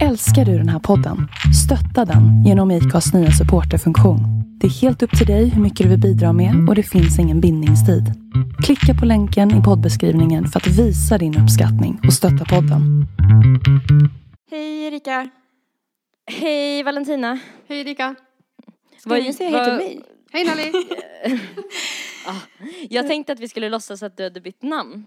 Älskar du den här podden? Stötta den genom IKAs nya supporterfunktion. Det är helt upp till dig hur mycket du vill bidra med och det finns ingen bindningstid. Klicka på länken i poddbeskrivningen för att visa din uppskattning och stötta podden. Hej Erika! Hej Valentina. Hej Erika. Ska ingen säga hej till mig? Hej Nelly. Ah, jag tänkte att vi skulle låtsas att du hade bytt namn.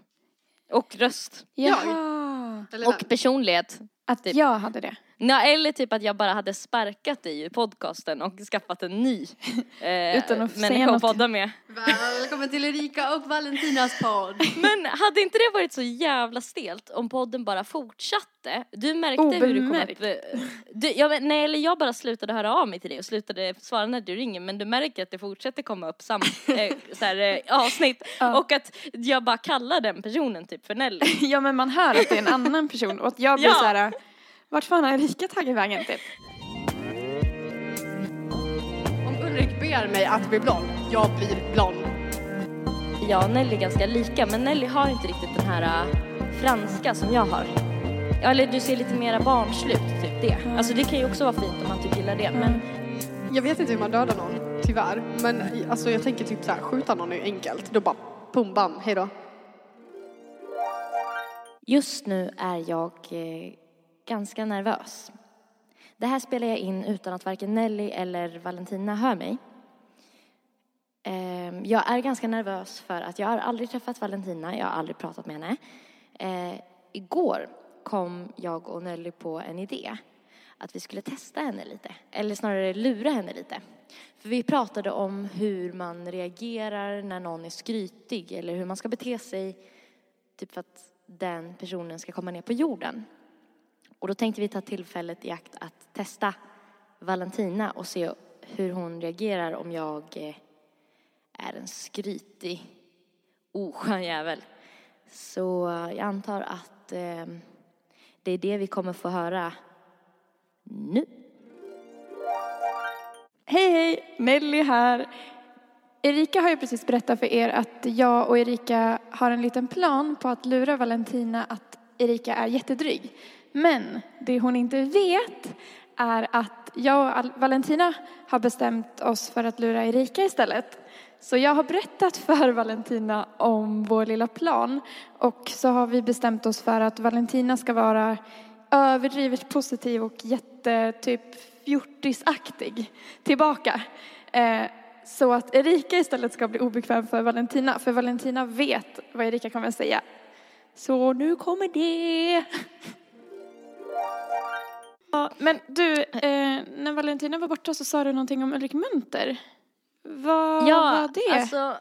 Och röst. Jaha. Och personlighet. Att Typ. jag hade det. Nej, eller typ att jag bara hade sparkat dig ur podcasten och skaffat en ny eh, Utan att säga människa att något. podda med. Välkommen till Erika och Valentinas podd. Men hade inte det varit så jävla stelt om podden bara fortsatte? Du märkte hur du kom upp. Obemärkt. Du, jag, nej, eller jag bara slutade höra av mig till dig och slutade svara när du ringer men du märker att det fortsätter komma upp sam, eh, så här, eh, avsnitt Ja. och att jag bara kallar den personen typ för Nelly. Ja men man hör att det är en annan person och att jag blir Ja. så här. Vart fan har Erika tagit vägen typ? Om Ulrik ber mig att bli blond, jag blir blond. Jag och Nelly är ganska lika men Nelly har inte riktigt den här äh, franska som jag har. Ja, eller du ser lite mera barnsligt, typ det. Alltså det kan ju också vara fint om man typ gillar det men Jag vet inte hur man dödar någon, tyvärr. Men alltså jag tänker typ så här, skjuta någon är ju enkelt. Då bara pum bam, hejdå. just nu är jag eh, ganska nervös. Det här spelar jag in utan att varken Nelly eller Valentina hör mig. Ehm, jag är ganska nervös för att jag har aldrig träffat Valentina, jag har aldrig pratat med henne. Eh, igår kom jag och Nelly på en idé att vi skulle testa henne lite, eller snarare lura henne lite. För vi pratade om hur man reagerar när någon är skrytig eller hur man ska bete sig typ för att den personen ska komma ner på jorden. Och då tänkte vi ta tillfället i akt att testa Valentina och se hur hon reagerar om jag eh, är en skrytig oskön jävel. Så jag antar att eh, det är det vi kommer få höra nu. Hej hej! Nelly här. Erika har ju precis berättat för er att jag och Erika har en liten plan på att lura Valentina att Erika är jättedryg. Men det hon inte vet är att jag och Valentina har bestämt oss för att lura Erika istället. Så jag har berättat för Valentina om vår lilla plan och så har vi bestämt oss för att Valentina ska vara överdrivet positiv och jättetyp fjortisaktig tillbaka. Eh, så att Erika istället ska bli obekväm för Valentina, för Valentina vet vad Erika kommer att säga. Så nu kommer det. Ja, men du, eh, när Valentina var borta så sa du någonting om Ulrik Munter. Vad var det? alltså,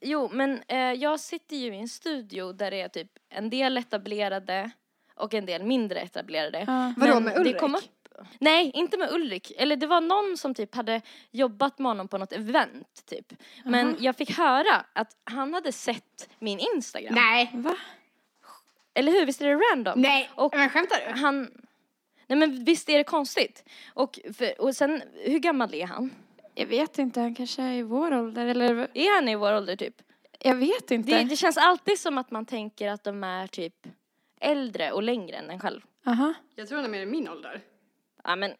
jo men eh, jag sitter ju i en studio där det är typ en del etablerade och en del mindre etablerade. Ja. Vadå, med det Ulrik? kom upp- Nej, inte med Ulrik. Eller det var någon som typ hade jobbat med honom på något event typ. Men Aha. jag fick höra att han hade sett min Instagram. Nej. Va? Eller hur? Visst är det random? Nej. Och Men skämtar du? han... Nej men visst är det konstigt? Och, för, och sen, hur gammal är han? Jag vet inte, han kanske är i vår ålder eller Är han i vår ålder typ? jag vet inte. Det, det känns alltid som att man tänker att de är typ äldre och längre än en själv. Aha. Jag tror han är mer i min ålder. Ja men,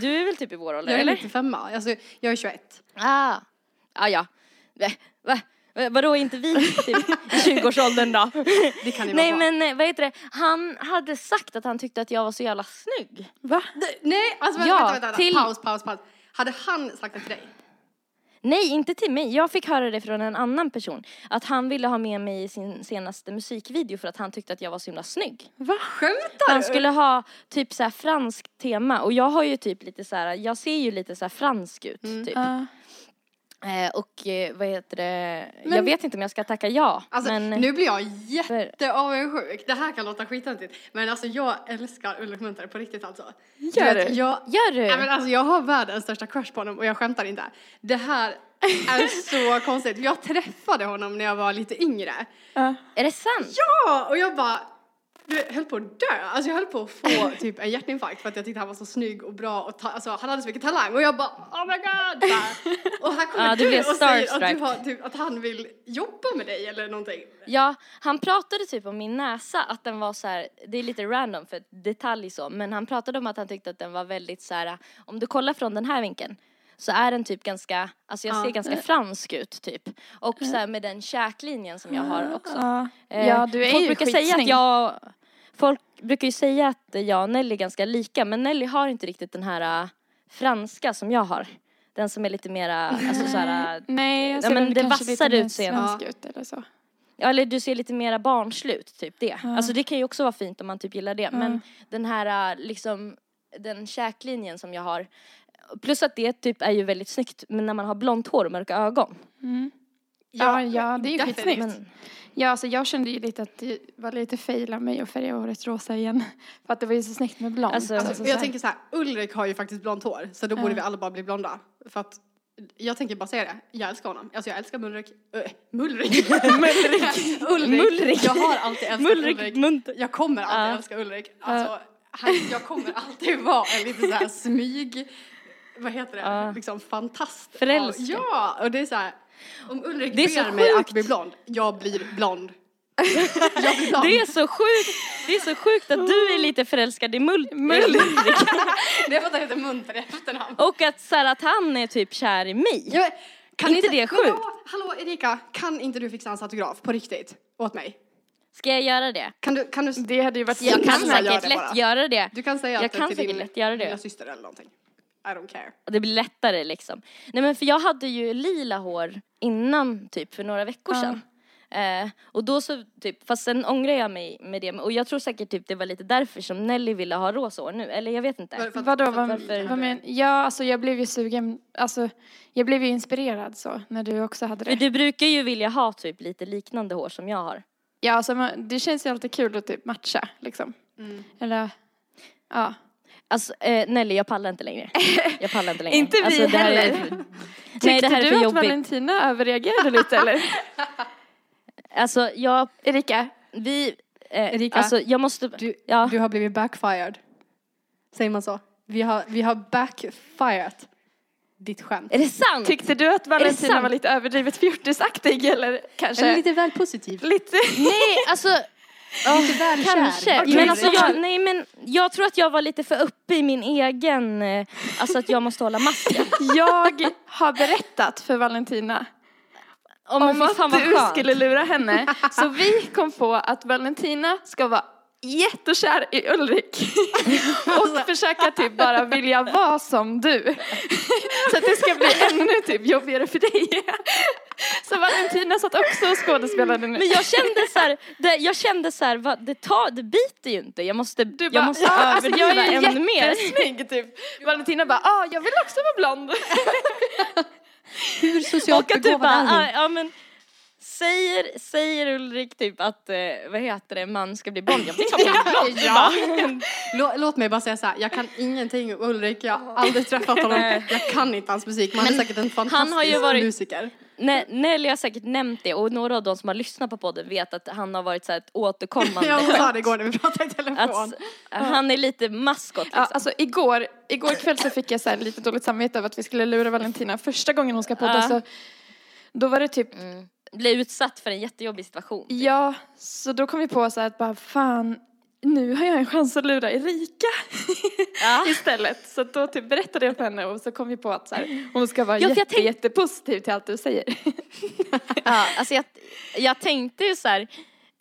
du är väl typ i vår ålder Jag är eller? 95 alltså jag är 21. Ah, ah ja. Va? Va? Va- Vadå, är inte vi typ i 20-årsåldern då? Det kan ni Nej vara. men eh, vad heter det, han hade sagt att han tyckte att jag var så jävla snygg. Va? D- Nej, alltså vänta, Ja, vänta, vänta, vänta. till- Paus, paus, paus. Hade han sagt det till dig? Nej, inte till mig. Jag fick höra det från en annan person. Att han ville ha med mig i sin senaste musikvideo för att han tyckte att jag var så himla snygg. Va? Skämtar Han du? skulle ha typ så här franskt tema och jag har ju typ lite så här, jag ser ju lite så här fransk ut Mm. typ. Ja. Eh, och eh, vad heter det, jag Men- vet inte om jag ska tacka ja. Alltså men nu blir jag jätteavundsjuk. Det här kan låta skittöntigt. Men alltså jag älskar Ulrik Munter på riktigt alltså. Gör vet, du? Jag, gör du? Nej, men alltså jag har världens största crush på honom och jag skämtar inte. Det här är så konstigt. Jag träffade honom när jag var lite yngre. Ja. Är det sant? Ja, och jag bara Du höll på att dö, alltså jag höll på att få typ en hjärtinfarkt för att jag tyckte han var så snygg och bra och ta, alltså han hade så mycket talang och jag bara oh my god! Bara. Och här kommer Ja, du du, och säger att, du har, typ, att han vill jobba med dig eller någonting. Ja, han pratade typ om min näsa, att den var så här, det är lite random för detalj så, men han pratade om att han tyckte att den var väldigt så här, om du kollar från den här vinkeln så är den typ ganska, alltså jag Ja. ser ganska fransk ut typ. Och så här med den käklinjen som jag har också. Ja, Eh, ja du är folk ju brukar säga att skitsnygg. jag, folk brukar ju säga att jag och Nelly är ganska lika, men Nelly har inte riktigt den här äh, franska som jag har. Den som är lite mera, alltså så här, äh, Nej, jag Ja, ser men väl det vassare utseendet. svensk ut eller så. Ja, eller du ser lite mera barnslut, typ det. Alltså det kan ju också vara fint om man typ gillar det. Men den här liksom, den käklinjen som jag har. Plus att det typ är ju väldigt snyggt men när man har blont hår och mörka ögon. Ja, ja, det är ju skitsnyggt. Men, Ja, alltså jag kände ju lite att det var lite fail av mig att färga håret rosa igen. För att det var ju så snyggt med blont. Alltså, Alltså, Och så jag här- tänker så här, Ulrik har ju faktiskt blont hår så då borde vi alla bara bli blonda. För att jag tänker bara säga det, jag älskar honom. Alltså jag älskar Mulrik. Äh, Mulrik. Mulrik. Ulrik. Mulrik. Jag har alltid älskat Mulrik Ulrik. Munter. Jag kommer alltid Ja. älska Ulrik. Alltså, han, jag kommer alltid vara en lite så här smyg, vad heter det, Ja. liksom fantast. Förälskad. Ja, och det är så här, om Ulrik Det ber mig att bli blond, jag blir blond. jag blir blond. det är så sjukt, det är så sjukt att du är lite förälskad i Mul- Ulrik. det är för att han heter Munter i efternamn. Och att, så här, att han är typ kär i mig. Ja, kan Inte det men sjukt? Hallå, hallå Erika, kan inte du fixa hans autograf på riktigt åt mig? Ska jag göra det? Kan du, kan du, Det hade ju varit Jag kan säkert det lätt göra det. du kan säga Jag att det är kan till din lätt göra det. syster eller någonting. I don't care. Det blir lättare liksom. Nej men för jag hade ju lila hår innan typ för några veckor sedan. Eh, och då så typ, fast sen ångrar jag mig med det. Och jag tror säkert typ det var lite därför som Nelly ville ha rosa hår nu. Eller jag vet inte. För Vadå, för vad, varför- vad men, Ja, alltså jag blev ju sugen, alltså jag blev ju inspirerad så när du också hade För det. du brukar ju vilja ha typ lite liknande hår som jag har. Ja, alltså man, det känns ju alltid kul att typ matcha liksom. Mm. Eller, ja. Alltså eh, Nelly, jag pallar inte längre. Jag pallar inte längre. Inte vi alltså, det här Är, heller. nej, det här är Tyckte för du att. Valentina överreagerade lite eller? Alltså jag, Erika? vi, eh, Erika, alltså jag måste, Du, ja. du har blivit backfired. Säger man så? Vi har, vi har backfired ditt skämt. Är det sant? Tyckte du att Valentina var lite överdrivet fjortisaktig eller kanske? Eller lite väl positiv. lite. Nej, alltså Lite väl Kanske, men alltså så- jag, nej men jag tror att jag var lite för uppe i min egen, eh, alltså att jag måste hålla masken. Jag har berättat för Valentina Oh, om fan att du skulle lura henne. Så vi kom på att Valentina ska vara jättekär i Ulrik och försöka typ bara vilja vara som du. Så att det ska bli ännu typ jobbigare för dig. Så Valentina satt också och skådespelade nu. Men jag kände så här, det, jag kände så här, va, det, tar, det biter ju inte. Jag måste, Du jag bara, måste ja, alltså jag överdriva är ännu mer. jättesnygg typ. Valentina bara, ah jag vill också vara blond. Hur socialt Och att du begåvad bara, är ah, ja men Säger, säger Ulrik typ att, eh, vad heter det, man ska bli blond? Jag blir blond. Ja. Lå- Låt mig bara säga så här, jag kan ingenting om Ulrik, jag har aldrig träffat honom, jag kan inte hans musik, man är säkert en fantastisk har ju varit- musiker. Ne- Nelly har säkert nämnt det och några av de som har lyssnat på podden vet att han har varit så här ett återkommande Jag sa det igår när vi pratade i telefon. Att han är lite maskot liksom. Ja, alltså igår, igår kväll så fick jag så här lite dåligt samvete över att vi skulle lura Valentina första gången hon ska podda Ja. så då var det typ, Mm. Blir utsatt för en jättejobbig situation. ja, så då kom vi på så här att bara fan, nu har jag en chans att lura Erika Ja. istället. Så då typ berättade jag för henne och så kom vi på att så här, hon ska vara Ja, jätte, tänk- jättepositiv till allt du säger. Ja, alltså jag, jag tänkte ju så här,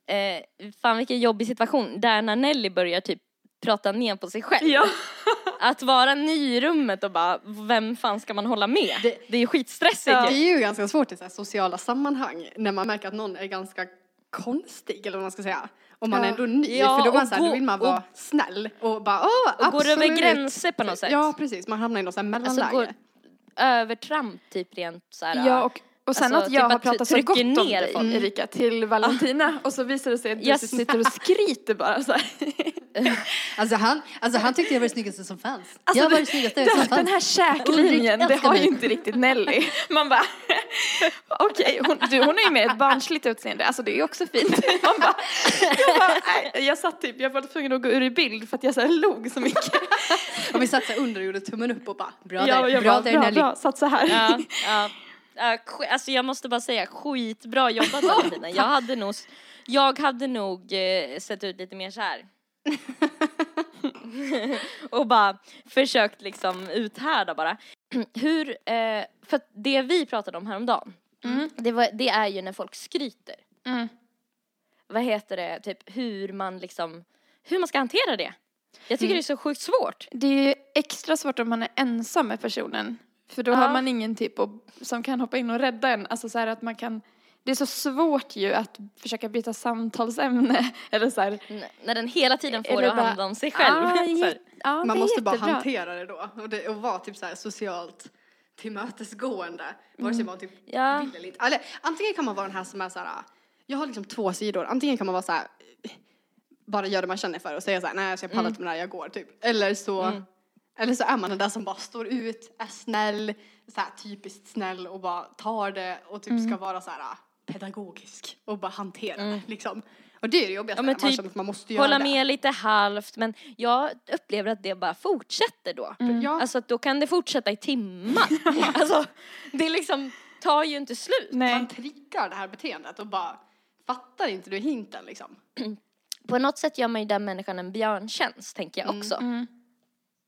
eh, fan vilken jobbig situation, där när Nelly börjar typ prata ner på sig själv. ja. Att vara ny i rummet och bara, vem fan ska man hålla med? Det, Det- är ju skitstressigt Det ju. är ju ganska svårt i så här sociala sammanhang när man märker att någon är ganska konstig eller vad man ska säga. Om man Ja. är ändå ny, Ja, för då, är man och så här, då vill man och- vara snäll och bara åh, Och går över absolut. gränser på något sätt. Ja, precis, man hamnar i något så här mellanläge. Alltså går övertramp typ rent så här. ja, och Och sen Alltså, att jag typ har att pratat så gott om ner dig, folk. Erika, till Valentina. Och så visar det sig att du Yes. sitter och skryter bara så här. Alltså han, alltså han tyckte jag var det snyggaste som fanns. Alltså, jag var det- det snyggaste som Den, fanns. den här käklinjen, det har ju inte riktigt Nelly. Man bara, okej, hon, du, hon är ju med ett barnsligt utseende, alltså det är ju också fint. Man bara, jag, bara, nej, jag satt typ, jag var tvungen att gå ur i bild för att jag så här log så mycket. Och vi satt så under och gjorde tummen upp och bara, bra Jag, där, bra bara, där bra, Nelly. bra, satt så här. Ja, ja. Sk- Alltså jag måste bara säga, skitbra jobbat Valentina. Jag hade nog, jag hade nog eh, sett ut lite mer så här. och bara försökt liksom uthärda bara. Hur, eh, för det vi pratade om häromdagen, det, var, det är ju när folk skryter. Mm. Vad heter det, typ hur man liksom, hur man ska hantera det. Jag tycker det är så sjukt svårt. Det är ju extra svårt om man är ensam med personen. För då Ja. har man ingen typ och, som kan hoppa in och rädda en. Alltså så här att man kan, det är så svårt ju att försöka byta samtalsämne. Eller så här, när den hela tiden får att handla om sig själv. Ah, det Man måste bara jättebra. hantera det då och, det, och vara typ så här socialt tillmötesgående. Vare sig man typ Ja. vill eller inte. Eller antingen kan man vara den här som är så här, jag har liksom två sidor. Antingen kan man vara så här, bara göra det man känner för och säga så här, nej jag pallar inte med det här, jag går typ. Eller så, eller så är man den där som bara står ut, är snäll, så här typiskt snäll och bara tar det och typ ska vara så här pedagogisk och bara hantera det liksom. Och det är det jobbigaste, Ja, men man typ att man måste göra Hålla det. med lite halvt men jag upplever att det bara fortsätter då. Ja. Alltså att då kan det fortsätta i timmar. alltså det liksom tar ju inte slut. Nej. Man triggar det här beteendet och bara fattar inte du hinten liksom. På något sätt gör man ju den människan en björntjänst tänker jag också. Mm.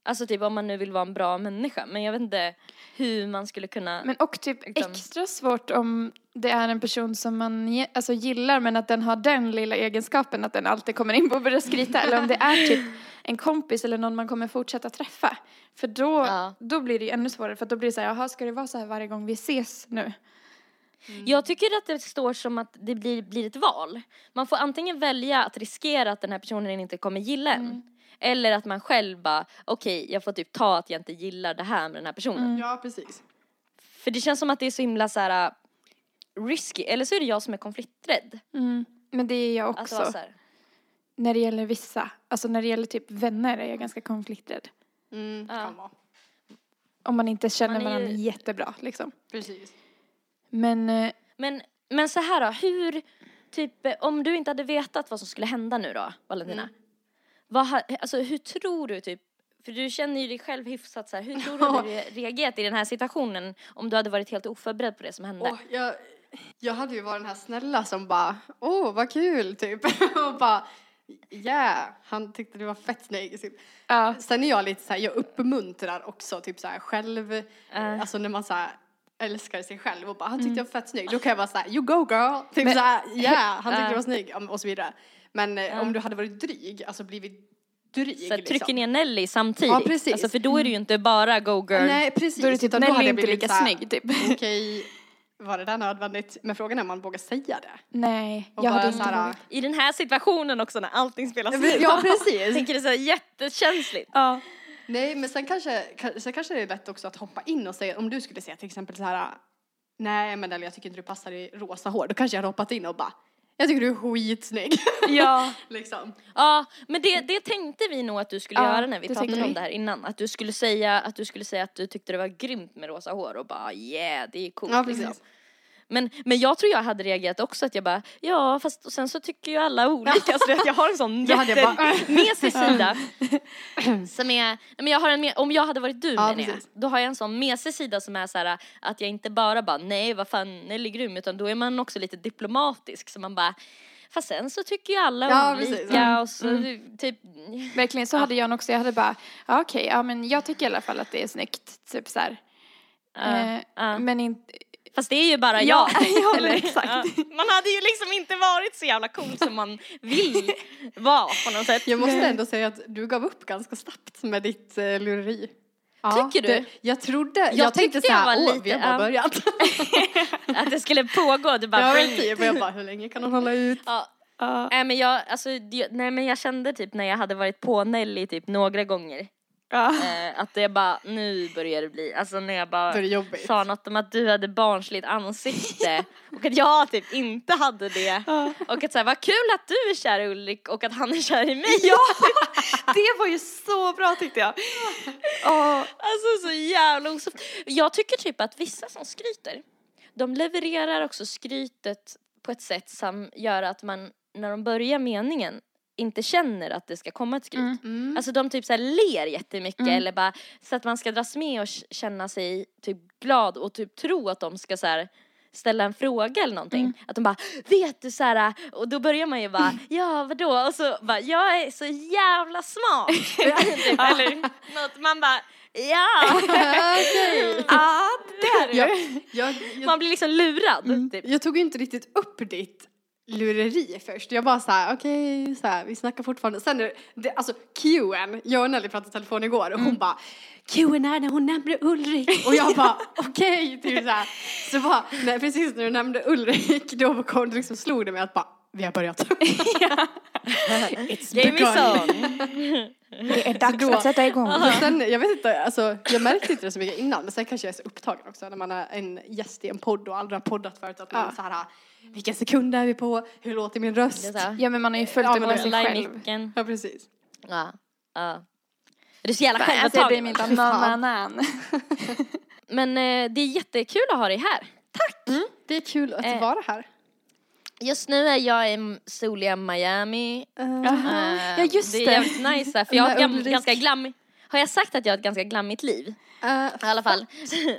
Alltså typ om man nu vill vara en bra människa men jag vet inte hur man skulle kunna Men och typ Liksom. extra svårt om det är en person som man alltså gillar men att den har den lilla egenskapen att den alltid kommer in och börjar skryta. eller om det är typ en kompis eller någon man kommer fortsätta träffa. För då, Ja. då blir det ju ännu svårare för då blir det så här, jaha ska det vara så här varje gång vi ses nu? Jag tycker att det står som att det blir, blir ett val. Man får antingen välja att riskera att den här personen inte kommer gilla en. Eller att man själv bara, okej jag får typ ta att jag inte gillar det här med den här personen. Ja, precis. För det känns som att det är så himla så här uh, risky, eller så är det jag som är konflikträdd. Men det är jag Att också. vara så här, När det gäller vissa, alltså när det gäller typ vänner är jag ganska konflikträdd. Mm, Ja. kan vara. Om man inte känner Man ju- varandra jättebra liksom. Precis. Men eh, Men, men så här då, hur, typ om du inte hade vetat vad som skulle hända nu då, Valentina. Vad, alltså hur tror du typ, för du känner ju dig själv hyfsat så här, hur tror du du hade reagerat i den här situationen om du hade varit helt oförberedd på det som hände? Och jag, jag hade ju varit den här snälla som bara, åh vad kul typ. och bara, yeah, han tyckte det var fett snygg. Typ. ja. Sen är jag lite så här, jag uppmuntrar också typ så här själv, alltså när man så här älskar sig själv och bara, han tyckte jag var fett snygg. Då kan jag vara så här, you go girl. Typ Men- så här, yeah, han tyckte Ja. jag var snygg och så vidare. Men eh, om du hade varit dryg, alltså blivit dryg Så här, trycker liksom. ner Nelly samtidigt. Ja, precis. Alltså för då är det ju inte bara go girl. Nej precis. Då är det typ Nelly hade jag inte blivit lika snygg typ. Okej, var det där nödvändigt? Men frågan är om man vågar säga det. Nej, Och jag hade inte här, vågat. I den här situationen också när allting spelas in. Ja Jag precis. tänker det är så här jättekänsligt. Ja. Nej men sen kanske, ka- sen kanske det är lätt också att hoppa in och säga, om du skulle säga till exempel så här, nej men eller jag tycker inte du passar i rosa hår, då kanske jag hade hoppat in och bara, jag tycker du är skitsnygg. ja. liksom. Ja, men det, det tänkte vi nog att du skulle Ja, göra när vi pratade om vi. det här innan. Att du skulle säga att du skulle säga att du tyckte det var grymt med rosa hår och bara yeah, det är coolt Ja, precis. Men, men jag tror jag hade reagerat också att jag bara, ja fast och sen så tycker ju alla olika så att jag har en sån jättemesig sida. som är, men jag har en, om jag hade varit du Ja, menar jag, då har jag en sån mesig sida som är så här att jag inte bara bara nej vad fan Nelly grym utan då är man också lite diplomatisk så man bara Fast sen så tycker ju alla Ja, olika precis. Mm. och så typ Verkligen, så hade jag också. Jag hade bara, ja, okej, ja men jag tycker i alla fall att det är snyggt. Typ så här. Ja, Eh, ja. Men inte, Fast det är ju bara Ja, jag. ja, Eller- exakt. ja. Man hade ju liksom inte varit så jävla cool som man vill vara på något sätt. Jag måste ändå säga att du gav upp ganska snabbt med ditt uh, lureri. Ja, Tycker du? Det, jag trodde, jag, tänkte så jag här, var åh lite- vi har bara ja. börjat. Att det skulle pågå, du bara ja, bring it. typ, jag bara, hur länge kan hon hålla ut? Ja. ja. Nej men jag, alltså, nej men jag kände typ när jag hade varit på Nelly typ några gånger Ja. Eh, att det bara, nu börjar det bli, alltså när jag bara sa något om att du hade barnsligt ansikte och att jag typ inte hade det. Och att såhär, vad kul att du är kär i Ulrik och att han är kär i mig. ja, det var ju så bra tyckte jag. Åh, Alltså så jävla osoft. Jag tycker typ att vissa som skryter, de levererar också skrytet på ett sätt som gör att man, när de börjar meningen, inte känner att det ska komma ett skryt. Mm. Mm. Alltså de typ så här ler jättemycket Mm. eller bara så att man ska dras med och känna sig typ glad och typ tro att de ska så här ställa en fråga eller någonting. Mm. Att de bara, vet du så här, och då börjar man ju bara, ja vadå? Och så bara, jag är så jävla smart. eller något, man bara, ja. Okej. ah, det är du. Jag, jag, jag, Man blir liksom lurad. Typ. jag tog ju inte riktigt upp ditt lureri först. Jag bara okej, så här, vi snackar fortfarande. Sen är det- alltså QN, jag och Nelly pratade i telefon igår och hon bara, QN är när hon nämnde Ulrik. Och jag bara, okej, typ såhär. Så bara, när, precis när du nämnde Ulrik, då kom det liksom slog det mig att bara, vi har börjat. It's begun. Song. Det är dags då- att sätta igång. Sen, jag vet inte, alltså, jag märkte inte det så mycket innan men sen kanske jag är så upptagen också när man är en gäst i en podd och aldrig har poddat förut att man Ja. så här, vilken sekund är vi på, hur låter min röst? Det är Ja men man har ju följt det med det- sig själv. Ja precis. Ja. ja. Du är så jävla Alltså det självupptagen. Men eh, det är jättekul att ha dig här. Det är kul att Eh. vara här. Just nu är jag i soliga Miami. Jaha. Eh, Ja, just det. är det. jävligt nice här, för jag har gam, ganska glammigt, har jag sagt att jag har ett ganska glammigt liv? Eh, I alla fall.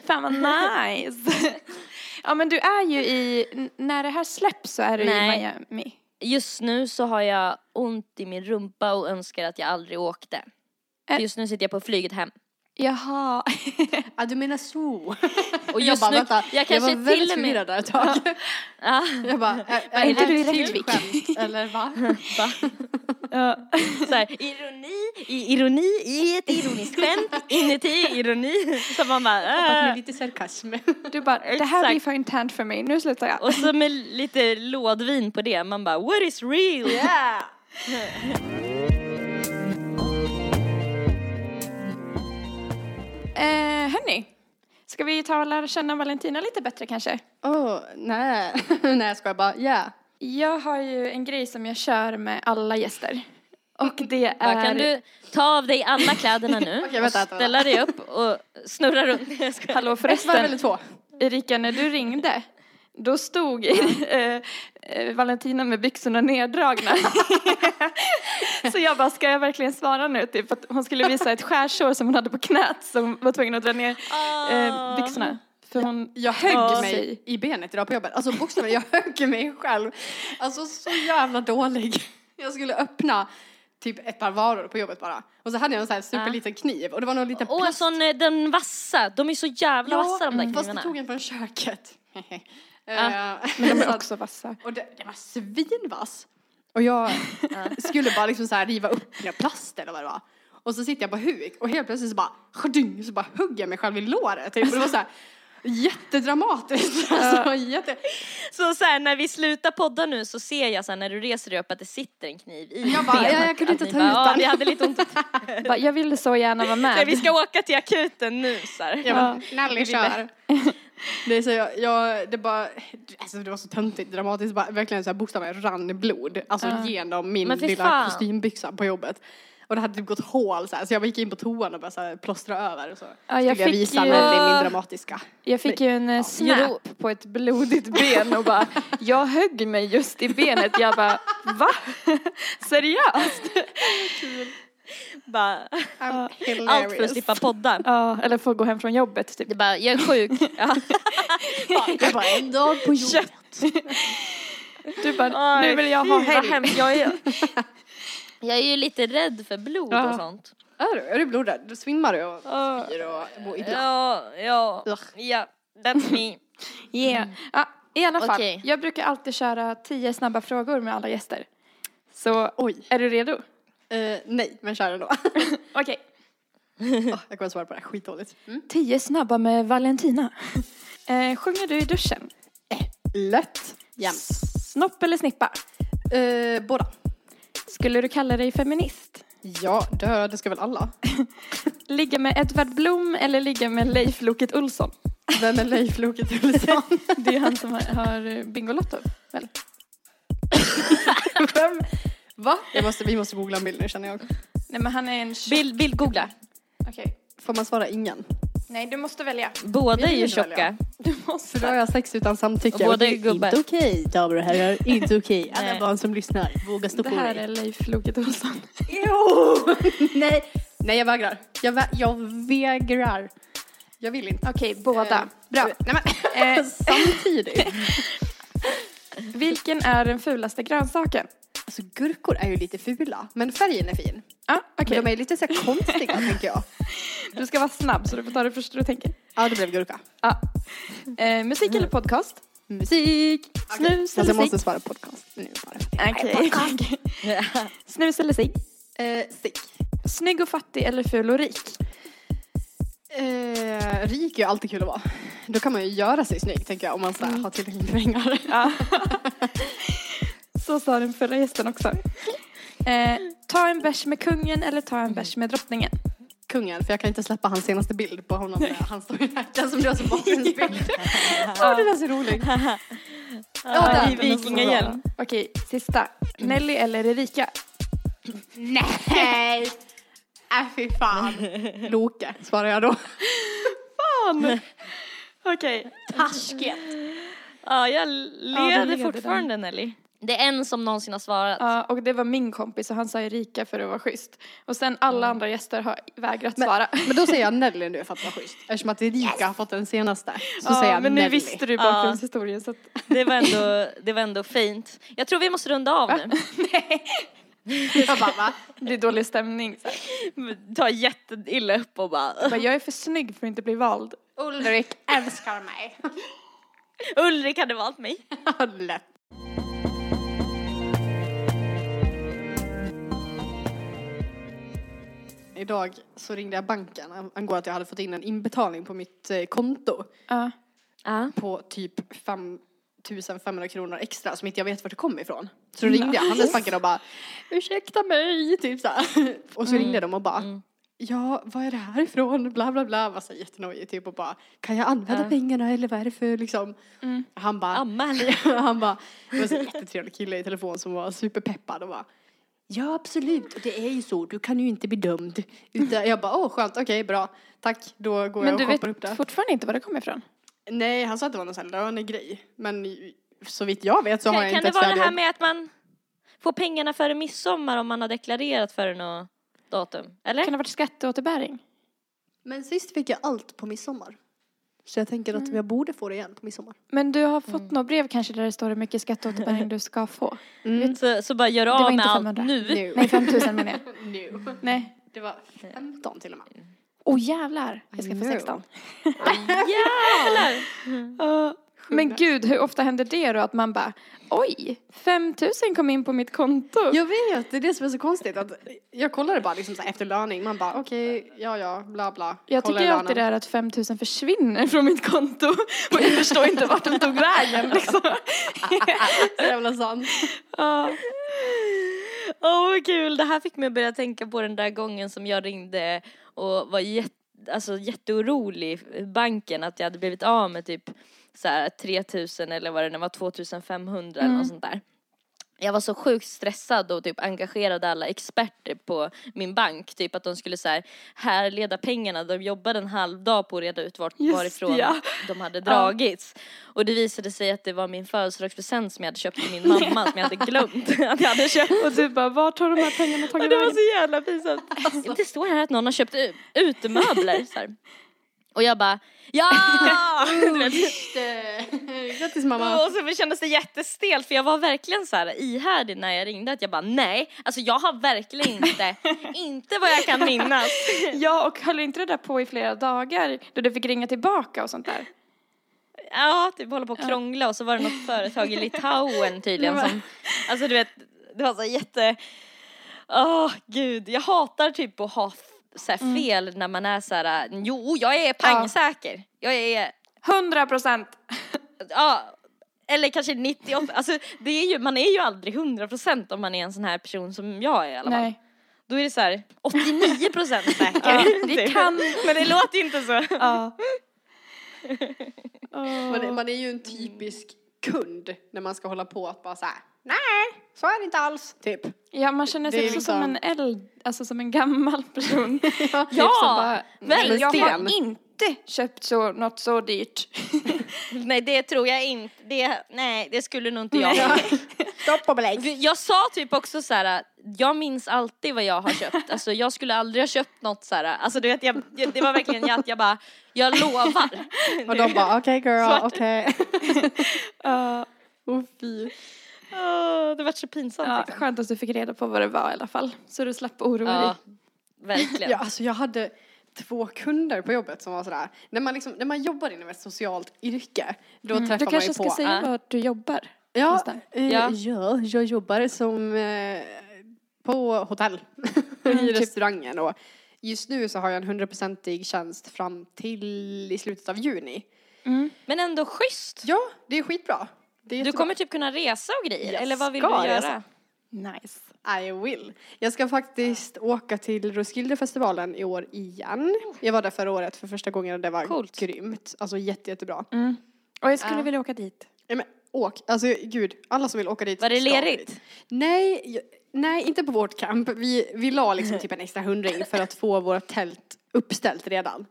Fan vad nice. Ja men du är ju i, när det här släpps så är du Nej. i Miami. Just nu så har jag ont i min rumpa och önskar att jag aldrig åkte. Eh. just nu sitter jag på flyget hem. Jaha. Ja du menar så. Och jag bara, nu, vänta, jag jag kanske var väldigt förvirrad där ett tag. Ja, Jag bara, är, är, inte du i Rättvik? skämt eller va? va? Så här, ironi, i ironi, i ett ironiskt skämt, inuti ironi. Så man bara... Hoppas Äh. med lite sarkasm. Du bara, det här blir för internt för mig, nu slutar jag. Och så med lite lådvin på det, man bara what is real? Yeah! Eh, hörni, ska vi ta och lära känna Valentina lite bättre kanske? Åh, nej. nej jag skojar bara, yeah. Jag har ju en grej som jag kör med alla gäster. Och det Bara, är... kan du ta av dig alla kläderna nu och vänta, vänta. ställa dig upp och snurra runt? Hallå Ett varv eller förresten, två? Erika när du ringde, då stod eh, eh, Valentina med byxorna neddragna. Så jag bara, ska jag verkligen svara nu? Typ att hon skulle visa ett skärsår som hon hade på knät som var tvungen att dra ner eh, byxorna. För hon Jag högg Ja. mig i benet idag på jobbet. Alltså bokstavligen, jag högg mig själv. Alltså så jävla dålig. Jag skulle öppna typ ett par varor på jobbet bara. Och så hade jag en sån här superliten kniv och det var någon liten Och en plast. sån, eh, den vassa, de är så jävla vassa de där fast jag knivarna. tog en från köket. Ah. Eh, Men de är också vassa. Och det, det var svinvass. Och jag skulle bara liksom så här riva upp den plast eller vad det var. Och så sitter jag på huk och helt plötsligt så bara, schadyng, så bara hugger jag mig själv i låret. Typ. Och det var så här jättedramatiskt. Alltså, jätte... Så, så här, när vi slutar podda nu så ser jag så här, när du reser dig upp att det sitter en kniv i Jag bara, ja, jag kunde inte ta bara, ut Ja, den." vi hade lite ont. Jag ville så gärna vara Så med. vi ska åka till akuten nu så här. Jag bara, Ja. Nelly kör. Det är så jag, jag, det bara, alltså det var så töntigt, dramatiskt, bara, verkligen så här bokstavligen rann blod, alltså Ja. genom min lilla fan. kostymbyxa på jobbet. Och det hade typ gått hål så här, så jag gick in på toan och så här, plåstra över och så. Ja, jag Skulle jag fick visa ju- Nelly min dramatiska. Jag fick ju en eh, Jo. snap på ett blodigt ben och bara, jag högg mig just i benet. Jag bara, va? Seriöst? Bara, hilarious. allt för att slippa podda. Ja, eller få gå hem från jobbet typ. Det bara, jag är sjuk. Ja. Jag bara, en dag på jobbet. Du bara, nu vill jag ha helg. Jag är, jag är ju lite rädd för blod Ja. och sånt. Är du? Är du blodrädd? Då svimmar du och Ja. spyr och mår illa. Ja, ja, Ugh. ja, that's me. Yeah. Ja, I alla fall, Okej. jag brukar alltid köra tio snabba frågor med alla gäster. Så, Oj. är du redo? Eh, nej, men kör ändå. Okej. oh, jag kommer svara på det här skitdåligt. Mm. Tio snabba med Valentina. eh, sjunger du i duschen? Lätt. Jämt. Snopp eller snippa? Eh, båda. Skulle du kalla dig feminist? Ja, dö, det ska väl alla. Ligga med Edvard Blom eller ligga med Leif Loket Olsson? Vem är Leif Loket Olsson? Det är han som har, har Bingolotto, väl? Vem? Va? Jag måste, vi måste googla en bild nu känner jag. Nej men han är en tjock... Bild, bild googla. Okej. Får man svara ingen? Nej, du måste välja. Båda är ju tjocka. Du För måste. då har jag sex utan samtycke. Och båda är gubbar. Inte okej, damer och herrar. Inte okej. Alla Nej. barn som lyssnar, våga stå Det på här dig. är Leif Loket Olsson. Jo! Nej. Nej, jag vägrar. Jag, vä- jag vägrar. Jag vill inte. Okej, båda. Eh, Bra. Nej, men, Eh, samtidigt. vilken är den fulaste grönsaken? Alltså gurkor är ju lite fula, men färgen är fin. Ja, okej. Men De är lite så här konstiga tänker jag. Du ska vara snabb så du får ta det första du tänker. Ja, det blev gurka. Ja. Eh, musik eller podcast? Musik. Snus Fast eller jag måste cigg? svara podcast nu bara. Okej. Snus eller cigg? Eh, cigg. Snygg och fattig eller ful och rik? Eh, rik är ju alltid kul att vara. Då kan man ju göra sig snygg tänker jag om man så här, har tillräckligt med pengar. Ja. Så sa den förra gästen också. Eh, ta en bärs med kungen eller ta en bärs med drottningen? Kungen, för jag kan inte släppa hans senaste bild på honom när han står i den som du har som bakgrundsbild. Åh, den är så rolig. Ja, där, i vikingahjälm. Okej, sista. Nelly eller Erika? Nej! Äh fy fan. Loke, svarar jag då. Fan! Okej. Taskigt. Ja, jag leder leder fortfarande Nelly. Det är en som någonsin har svarat. Ja, och det var min kompis och han sa Erika för att vara schysst. Och sen alla andra gäster har vägrat Men, svara. men då säger jag Nelly nu för att vara schysst. Eftersom att Erika har fått den senaste. Så Ja, säger jag men nu Nelly. visste du bakgrundshistorien så att... Det var ändå, det var ändå fint. Jag tror vi måste runda av nu. Jag bara, va? Det blir dålig stämning. Ta jätteilla upp och bara Jag, bara, jag är för snygg för att inte bli vald. Ulrik älskar mig. Ulrik hade valt mig. Lätt. Idag så ringde jag banken angående att jag hade fått in en inbetalning på mitt eh, konto Ja. Ja. på typ 5500 kronor extra som inte jag vet vart det kom ifrån. Så då ringde jag Handelsbanken och bara ursäkta mig, typ så här. Och så ringde de och bara ja, vad är det här ifrån? Bla bla bla. Var så jättenojig typ och bara kan jag använda Ja. pengarna eller vad är det för liksom? Han bara Anmäl. han bara, det var så jättetrevlig kille i telefon som var superpeppad och bara Ja absolut, och det är ju så, du kan ju inte bli dömd. Utan jag bara, åh skönt, okej bra, tack, då går Men jag du och shoppar vet upp det. fortfarande inte var det kommer ifrån? Nej, han sa att det var någon sån här lönegrej. Men så vitt jag vet så har jag kan inte det ett vara det här med att man får pengarna före midsommar om man har deklarerat före något datum? Eller? Kan det ha varit skatteåterbäring? Men sist fick jag allt på midsommar. Så jag tänker att jag borde få det igen på midsommar. Men du har fått något brev kanske där det står hur mycket skatteåterbäring du ska få? Så, så bara gör Det var av inte med allt 500. nu. Nu. Nej, 5000 menar jag. nu. Nej. Det var 15 till och med. Åh oh, jävlar, jag ska få know. 16. Jävlar! Ja, men gud, hur ofta händer det då att man bara oj, 5000 kom in på mitt konto? Jag vet, det är det som är så konstigt. Att jag kollade bara liksom så här efter löning. Man bara okej, ja ja, bla bla. Jag tycker alltid det är att 5000 försvinner från mitt konto och jag förstår inte vart de tog vägen liksom. Så jävla sant. Ja. Åh vad kul, det här fick mig att börja tänka på den där gången som jag ringde och var jätte, alltså, jätteorolig banken att jag hade blivit av med typ så här 3000 eller vad det nu var 2500 eller något sånt där. Jag var så sjukt stressad och typ engagerade alla experter på min bank. Typ att de skulle så här härleda pengarna. De jobbade en halv dag på att reda ut vart, Just varifrån ja. de hade dragits. Och det visade sig att det var min födelsedagspresent som jag hade köpt till min mamma som jag hade glömt att jag hade köpt. Och du bara, vart har de här pengarna Ja, tagit det var vägen? så jävla pinsamt. Det står här att någon har köpt utemöbler. Så här. Och jag bara, ja! Grattis mamma. Och så kändes det jättestelt för jag var verkligen så här ihärdig när jag ringde att jag bara nej, alltså jag har verkligen inte, inte vad jag kan minnas. Ja, och höll inte det där på i flera dagar då du fick ringa tillbaka och sånt där? Ja, typ hålla på och krångla och så var det något företag i Litauen tydligen som, alltså du vet, det var så jätte, åh gud, jag hatar typ att ha så här fel när man är så här, jo jag är pangsäker, jag är 100 procent! Ja, eller kanske 98, alltså det är ju, man är ju aldrig 100% om man är en sån här person som jag är i alla fall. Nej. Då är det så här 89 procent säker. Ja, det Typ. kan... Men det låter ju inte så. Ja. Man, är- man är ju en typisk kund när man ska hålla på att bara så här, nej, så är det inte alls, typ. Ja, man känner sig också som liksom- en eld, alltså som en gammal person. Ja. Typ Ja, men jag sten. har inte köpt så, något så dyrt. Nej det tror jag inte. Det, nej det skulle nog inte jag. Stopp och belägg. Jag sa typ också så här. jag minns alltid vad jag har köpt. Alltså jag skulle aldrig ha köpt något så här. alltså du vet jag, det var verkligen jag att jag bara, jag lovar. Och de bara, okej girl, Svart. okej. Ja, Åh fy. Åh, det var så pinsamt. ja, liksom. skönt att du fick reda på vad det var i alla fall. Så du slapp oroa ja, dig. verkligen. Ja, alltså jag hade två kunder på jobbet som var sådär, när man liksom, när man jobbar inom ett socialt yrke, då Mm. träffar Du man kanske ju ska på. säga Ja. var du jobbar. Ja, eh, Ja. ja. jag jobbar som eh, på hotell Mm, i typ. restaurangen och just nu så har jag en hundraprocentig tjänst fram till i slutet av juni. Mm. Men ändå schysst. Ja, det är skitbra. Du kommer typ kunna resa och grejer, Jag eller vad vill du göra? resa. Nice. I will. Jag ska faktiskt åka till Roskildefestivalen i år igen. Jag var där förra året för första gången och det var Coolt. grymt. Alltså jätte, jättebra. Mm. Och jag skulle Ja. vilja åka dit. Ja, men, åk, alltså gud, alla som vill åka dit Var det lerigt? dit. Nej, jag- nej inte på vårt camp. Vi, vi la liksom typ en extra hundring för att få vårt tält uppställt redan.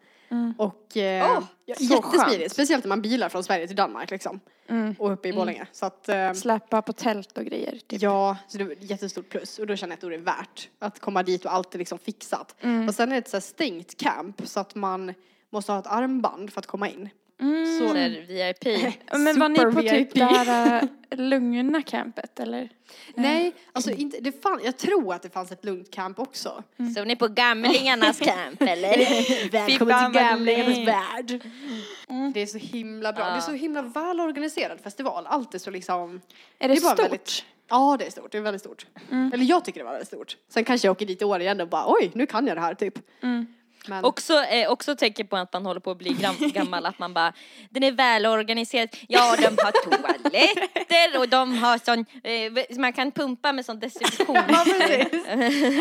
Och eh, så jättesmidigt, skönt. speciellt när man bilar från Sverige till Danmark liksom. Mm. Och uppe i Borlänge. Så att, eh, Släpa på tält och grejer. Typ. Ja, så det var ett jättestort plus. Och då känner jag att då är det värt att komma dit och allt är liksom fixat. Mm. Och sen är det ett så här stängt camp så att man måste ha ett armband för att komma in. Mm. Så, där VIP. Men var ni på typ det här äh, lugna campet eller? nej, alltså inte, det fann, jag tror att det fanns ett lugnt camp också. Så ni på gamlingarnas camp eller? Välkommen till gamlingarnas gamling. värld. Det är så himla bra. Ja. Det är så himla välorganiserad festival. Allt är så liksom. Är det, är bara stort? väldigt- Ja, det är stort. Det är väldigt stort. Eller jag tycker det var väldigt stort. Sen kanske jag åker dit i år igen och bara oj, nu kan jag det här typ. Men, Också, eh, också tänker på att man håller på att bli gammal, att man bara, den är välorganiserad, ja de har toaletter och de har sån, eh, man kan pumpa med sån desinfektion.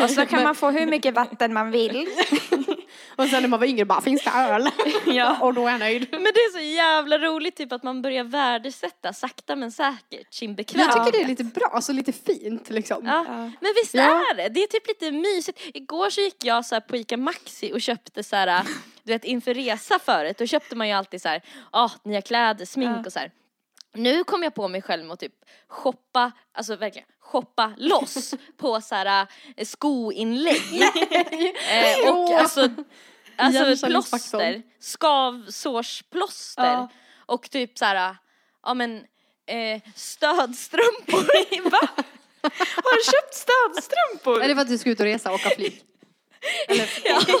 Och så kan man få hur mycket vatten man vill. och sen när man var yngre bara, finns det öl? Ja. och då är jag nöjd. Men det är så jävla roligt typ att man börjar värdesätta sakta men säkert sin Jag bekvämlighet. tycker det är lite bra, alltså lite fint liksom. Ja. Ja. Men visst Ja. är det? Det är typ lite mysigt. Igår så gick jag så här på ICA Maxi och köpte så här, du vet inför resa förut, då köpte man ju alltid så här, ah, nya kläder, smink Ja. och så här. Nu kom jag på mig själv med att typ shoppa, alltså verkligen shoppa loss på så här eh, skoinlägg. eh, och alltså, alltså plåster, skavsårsplåster Ja. och typ så här, ja men eh, stödstrumpor. Va? Har du köpt stödstrumpor? Är det för att du ska ut och resa och åka flyg? Eller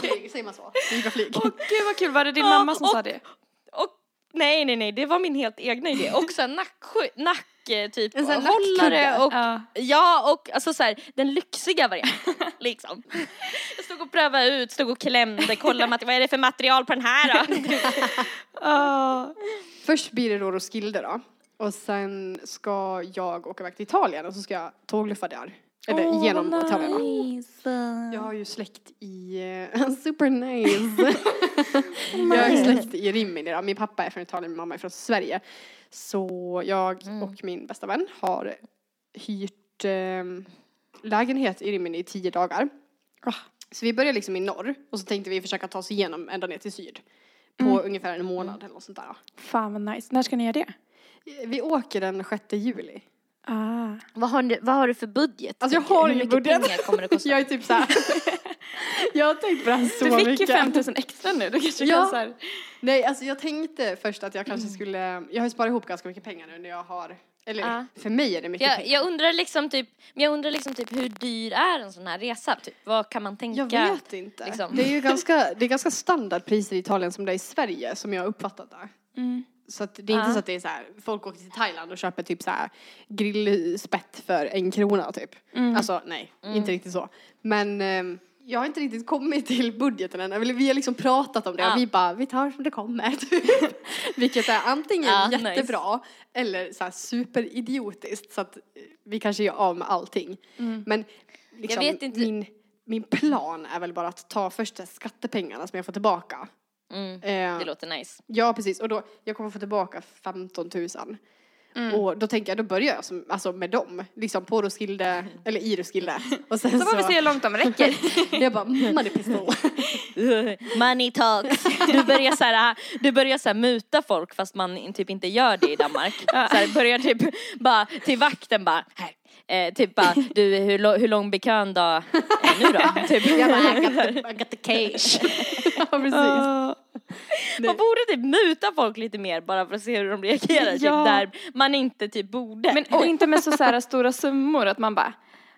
flyg, säger man så? Flyga flyg. Åh gud vad kul, var det din Ja, mamma som och- sa det? Och, nej, nej, nej, det var min helt egna idé. Nack, eh, typ, En sån här hållare och Ja. Ja, och alltså så här, den lyxiga varianten liksom. Jag stod och prövade ut, stod och klämde, kollade mat- vad är det för material på den här då? Först blir det då Roskilde då. Och sen ska jag åka iväg till Italien och så ska jag tågluffa där. Eller Åh, genom vad Italien nice. Jag har ju släkt i, eh, super nice. jag har släkt i Rimini då. Min pappa är från Italien, min mamma är från Sverige. Så jag och min bästa vän har hyrt eh, lägenhet i Rimini i tio dagar. Ah. Så vi börjar liksom i norr och så tänkte vi försöka ta oss igenom ända ner till syd. På ungefär en månad eller något sånt där. Fan vad nice. När ska ni göra det? Vi åker den 6 juli. Ah. vad, har du, vad har du för budget? Alltså, jag har Hur ingen mycket budget. kommer det kosta? Jag är typ såhär. jag har tänkt på det här så Du fick ju mycket. 5000 extra nu, du kanske Ja. kan så här. Nej, alltså jag tänkte först att jag kanske skulle, jag har ju sparat ihop ganska mycket pengar nu när jag har, eller Ja. för mig är det mycket Jag, pengar. jag undrar liksom typ, men jag undrar liksom typ hur dyr är en sån här resa? Typ? Vad kan man tänka? Jag vet inte. liksom. Det är ju ganska, det är ganska standardpriser i Italien som det är i Sverige som jag har uppfattat det. Mm. Så att det är inte så att det är så här, folk åker till Thailand och köper typ så här grillspett för en krona typ. Mm. Alltså nej, inte riktigt så. Men ehm, jag har inte riktigt kommit till budgeten än. Eller Vi har liksom pratat om det Ja. och vi bara, vi tar som det kommer. Vilket är antingen Ja, nice. jättebra eller så här superidiotiskt så att eh, vi kanske gör av med allting. Mm. Men liksom, min min plan är väl bara att ta först de här skattepengarna som jag får tillbaka. Mm. Eh, Det låter nice. Ja, precis. Och då, jag kommer få tillbaka 15 000. Mm. Och då tänker jag, då börjar jag som, alltså med dem, liksom på Roskilde, eller i Roskilde. Och sen Så får vi se hur långt de räcker. jag bara, money pistol. Money talks. Du börjar så här, du börjar så här muta folk fast man typ inte gör det i Danmark. Så här, börjar typ bara till vakten bara, här. Eh, typ bara, du hur, lo- hur lång blir kön då? Eh, nu då? Typ. Jag bara, I got the, I got the cash. ja, precis. Man borde typ muta folk lite mer bara för att se hur de reagerar. Typ, Ja. där man inte typ borde. Men och inte med så, så här stora summor att man bara,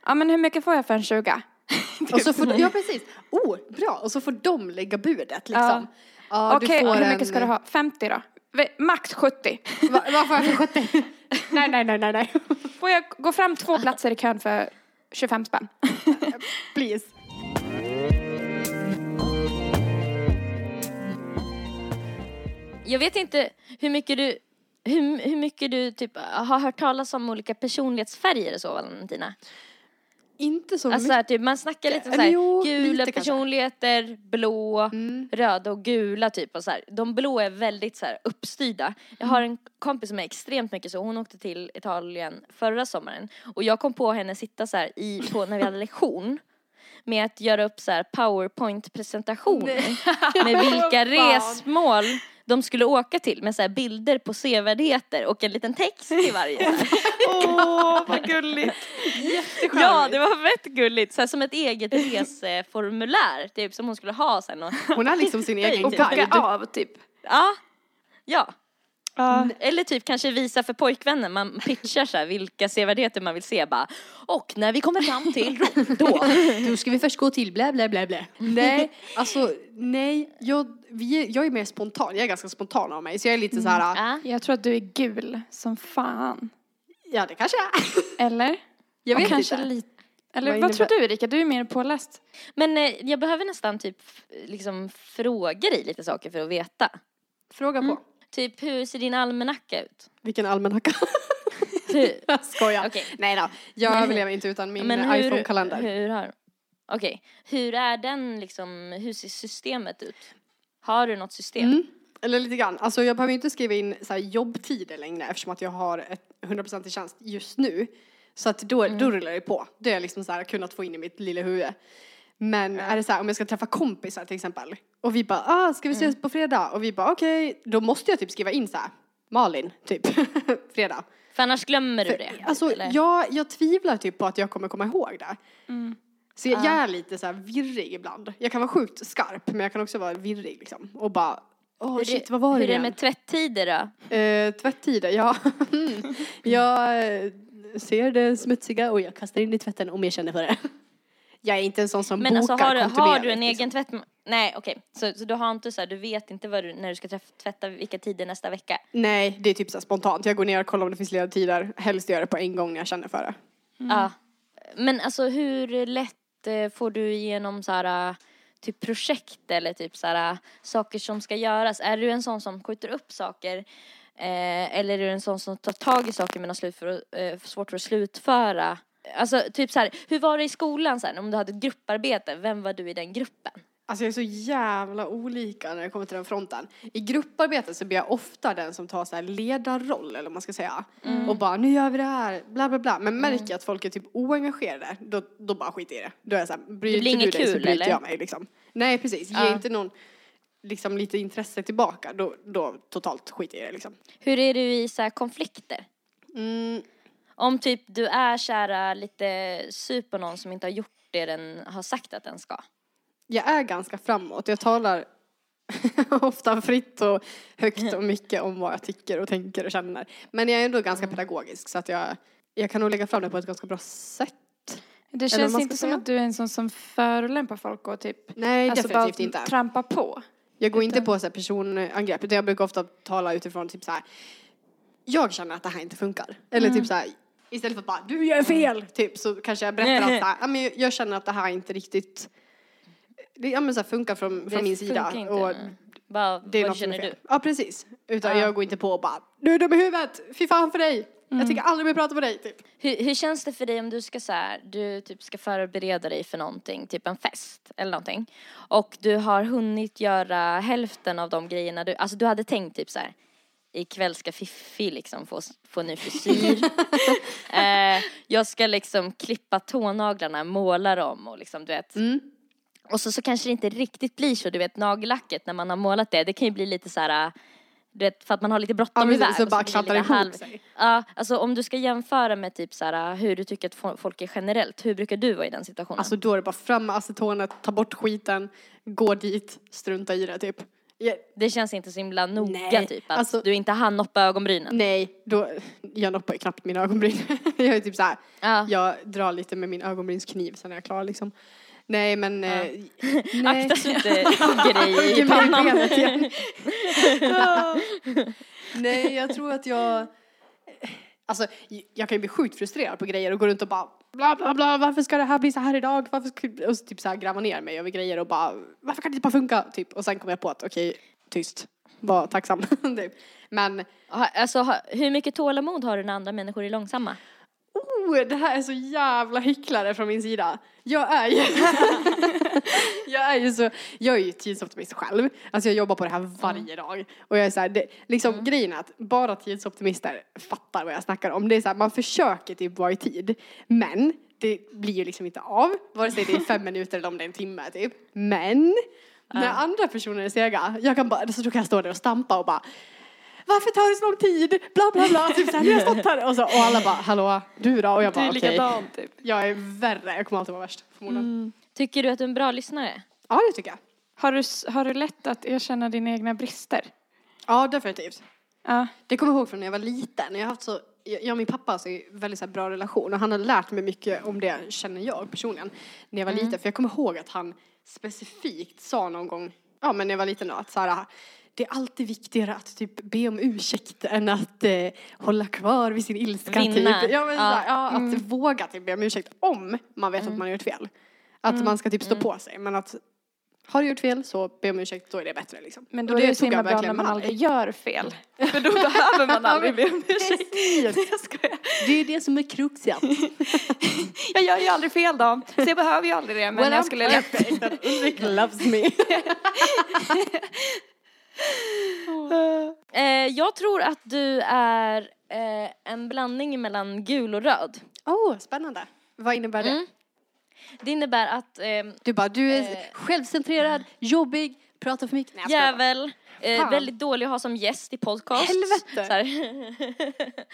ja men hur mycket får jag för en 20? Och så får, ja precis, oh bra, och så får de lägga budet liksom. Ja, du Okej, får hur en- mycket ska du ha? 50 då? Max 70. Va, vad får jag för 70? nej, nej, nej, nej, nej. Får jag gå fram två platser i kön för 25 spänn? Please. Jag vet inte hur mycket du hur, hur mycket du typ har hört talas om olika personlighetsfärger och så Valentina? Inte så Alltså mycket. såhär, typ, man snackar lite såhär, jo, gula lite kanske. personligheter, blå, Mm. röda och gula typ och så här. De blå är väldigt så här uppstyrda. Jag har en kompis som är extremt mycket så, hon åkte till Italien förra sommaren och jag kom på henne sitta så här i, på, när vi hade lektion med att göra upp så här powerpoint-presentationer med vilka resmål de skulle åka till med så här bilder på sevärdheter och en liten text i varje. Åh, vad gulligt. Ja, det var fett gulligt. Så här, som ett eget reseformulär, typ som hon skulle ha sen. Och, Hon har liksom sin egen Och bocka guide. av typ. ja, ja. Ja. Eller typ kanske visa för pojkvännen, man pitchar så här vilka sevärdheter man vill se bara. Och när vi kommer fram till Rom, då. Då ska vi först gå till blä blä blä blä. Nej, alltså nej, jag, vi är, jag är mer spontan, jag är ganska spontan av mig så jag är lite så här. Ja. Jag tror att du är gul som fan. ja det kanske jag är. Eller? Jag Och vet kanske inte. lite. Eller Vad vad, tror du Erika? Du är mer påläst. Men eh, jag behöver nästan typ liksom fråga dig lite saker för att veta. Fråga på. Typ hur ser din almanacka ut? Vilken almanacka. Jag skojar. Okej. Nej då, jag överlever inte utan min iPhone-kalender. hur har, okej, hur är den liksom, hur ser systemet ut? Har du något system? Mm. Eller lite grann. Alltså jag behöver inte skriva in så jobbtider längre eftersom att jag har ett 100% i tjänst just nu. Så att då, då rullar det på. Det har jag liksom så här kunnat få in i mitt lilla huvud. Men är det så här, om jag ska träffa kompisar till exempel och vi bara, ah, ska vi ses på fredag? Och vi bara, okej, då måste jag typ skriva in så här, Malin, typ, fredag. För annars glömmer du För, det. alltså, eller? jag, jag tvivlar typ på att jag kommer komma ihåg det. Så jag, jag är lite så här virrig ibland. Jag kan vara sjukt skarp men jag kan också vara virrig liksom. Och bara, åh Hur shit vad var det Hur är det igen? med tvättider då? Eh, tvättider, ja. Mm. jag eh, ser det smutsiga och jag kastar in det i tvätten om jag känner för det. Jag är inte en sån som Men bokar alltså har du, har du en egen liksom. Nej okej, så, så du har inte så här, du vet inte vad du, när du ska träff, tvätta vilka tider nästa vecka? Nej, det är typ så spontant. Jag går ner och kollar om det finns lediga tider. Helst gör det på en gång när jag känner för det. Ja. Men alltså hur lätt eh, får du igenom så här typ projekt eller typ så här saker som ska göras? Är du en sån som skjuter upp saker? Eh, eller är du en sån som tar tag i saker men har slut för eh, svårt för att slutföra? Alltså typ så här, hur var det i skolan sen om du hade ett grupparbete? Vem var du i den gruppen? Alltså jag är så jävla olika när det kommer till den fronten. I grupparbete så blir jag ofta den som tar så här ledarroll eller vad man ska säga. Mm. Och bara nu gör vi det här, bla bla bla. Men märker jag att folk är typ oengagerade, då, då bara skiter jag i det. Då är jag såhär, bryter Det blir du dig så kul, bryter eller? jag mig liksom. Nej precis, ge Ja. inte någon liksom lite intresse tillbaka, då, då totalt skiter jag i det liksom. Hur är du i så här konflikter? Mm, Om typ du är kära lite sur på någon som inte har gjort det den har sagt att den ska. Jag är ganska framåt, jag talar ofta fritt och högt och mycket om vad jag tycker och tänker och känner. Men jag är ändå ganska pedagogisk så att jag, jag kan nog lägga fram det på ett ganska bra sätt. Det känns inte ska som säga. att du är en sån som förolämpar folk och typ Nej, alltså definitivt bara inte. trampar på. Jag går inte på så här personangrepp utan jag brukar ofta tala utifrån typ så här. Jag känner att det här inte funkar. Eller typ så här. Istället för att bara du gör fel typ så kanske jag berättar att så här, jag känner att det här inte riktigt det ja, men så här, funkar från, Det från min sida. inte. Och Bara, det är vad känner du? Ja precis. Utan Ja. jag går inte på och bara du är dum i huvudet, fy fan för dig. Jag tänker aldrig mer prata med dig typ. Hur, hur känns det för dig om du ska så här, du typ ska förbereda dig för någonting, typ en fest eller någonting. Och du har hunnit göra hälften av de grejerna du, alltså du hade tänkt typ så här, ikväll ska Fiffi liksom få, få ny frisyr. eh, jag ska liksom klippa tånaglarna, måla dem och liksom du vet. Mm. Och så, så kanske det inte riktigt blir så, du vet nagellacket när man har målat det, det kan ju bli lite så här, du vet för att man har lite Ja, bråttom precis, iväg. så bara blir det ihop halv- sig. Ja, alltså om du ska jämföra med typ så här, hur du tycker att fo- folk är generellt, hur brukar du vara i den situationen? Alltså då är det bara fram med acetonet, ta bort skiten, gå dit, strunta i det typ. Ja, det känns inte så himla noga Nej, typ, att alltså- du inte hann noppa ögonbrynen. nej, då, jag noppar ju knappt mina ögonbryn. jag är typ så här, Ja. jag drar lite med min ögonbrynskniv sen är jag klar liksom. Nej men, eh, nej. Akta så inte hugger dig i pannan. Nej, jag tror att jag... Alltså, jag kan ju bli sjukt frustrerad på grejer och gå runt och bara bla bla bla, varför ska det här bli så här idag? Varför ska... Och så typ så här gräva ner mig över grejer och bara, varför kan det inte bara funka? Typ. Och sen kommer jag på att okej, tyst. Var tacksam. typ. Men, Alltså, hur mycket tålamod har du när andra människor är långsamma? Oh, det här är så jävla hycklare från min sida. Jag är ju, jag är ju så, jag är ju tidsoptimist själv. Alltså jag jobbar på det här varje dag. Och jag är så här, det, liksom grejen är att bara tidsoptimister fattar vad jag snackar om. Det är så här, man försöker typ vara i tid. Men det blir ju liksom inte av. Vare sig det är fem minuter eller om det är en timme typ. Men när andra personer är sega, jag kan bara, så då kan jag stå där och stampa och bara varför tar det så lång tid? Bla bla bla. Typ såhär, nu har jag stått här. Och, så, och alla bara, hallå, du då? Och jag bara, okej. likadan typ. Jag är värre, jag kommer alltid vara värst förmodligen. Tycker du att du är en bra lyssnare? Ja det tycker jag. Har du, har du lätt att erkänna dina egna brister? Ja definitivt. Ja. Det kommer jag ihåg från när jag var liten. Jag har haft så, jag och min pappa har så väldigt så här bra relation och han har lärt mig mycket om det, känner jag personligen, när jag var liten. För jag kommer ihåg att han specifikt sa någon gång, ja men när jag var liten då, att så här, det är alltid viktigare att typ be om ursäkt än att eh, hålla kvar vid sin ilska. Vinna. Typ. Ja, men, Ja. Här, ja, att våga typ be om ursäkt om man vet att man har gjort fel. Att man ska typ stå på sig. Men att har du gjort fel så be om ursäkt, då är det bättre liksom. Men då Och är det så himla bra när man aldrig gör fel. För då behöver man aldrig be om ursäkt. Skojar. Det är det som är kruxet. Jag gör ju aldrig fel då, så jag behöver ju aldrig det. Men jag skulle perfect Ulrik loves me. Eh, jag tror att du är eh, en blandning mellan gul och röd. Oh, spännande. Vad innebär det? Mm. Det innebär att ehm, Du bara, du är Eh. självcentrerad, jobbig, pratar för mycket. Nej, jävel, eh, väldigt dålig att ha som gäst i podcast. Helvete.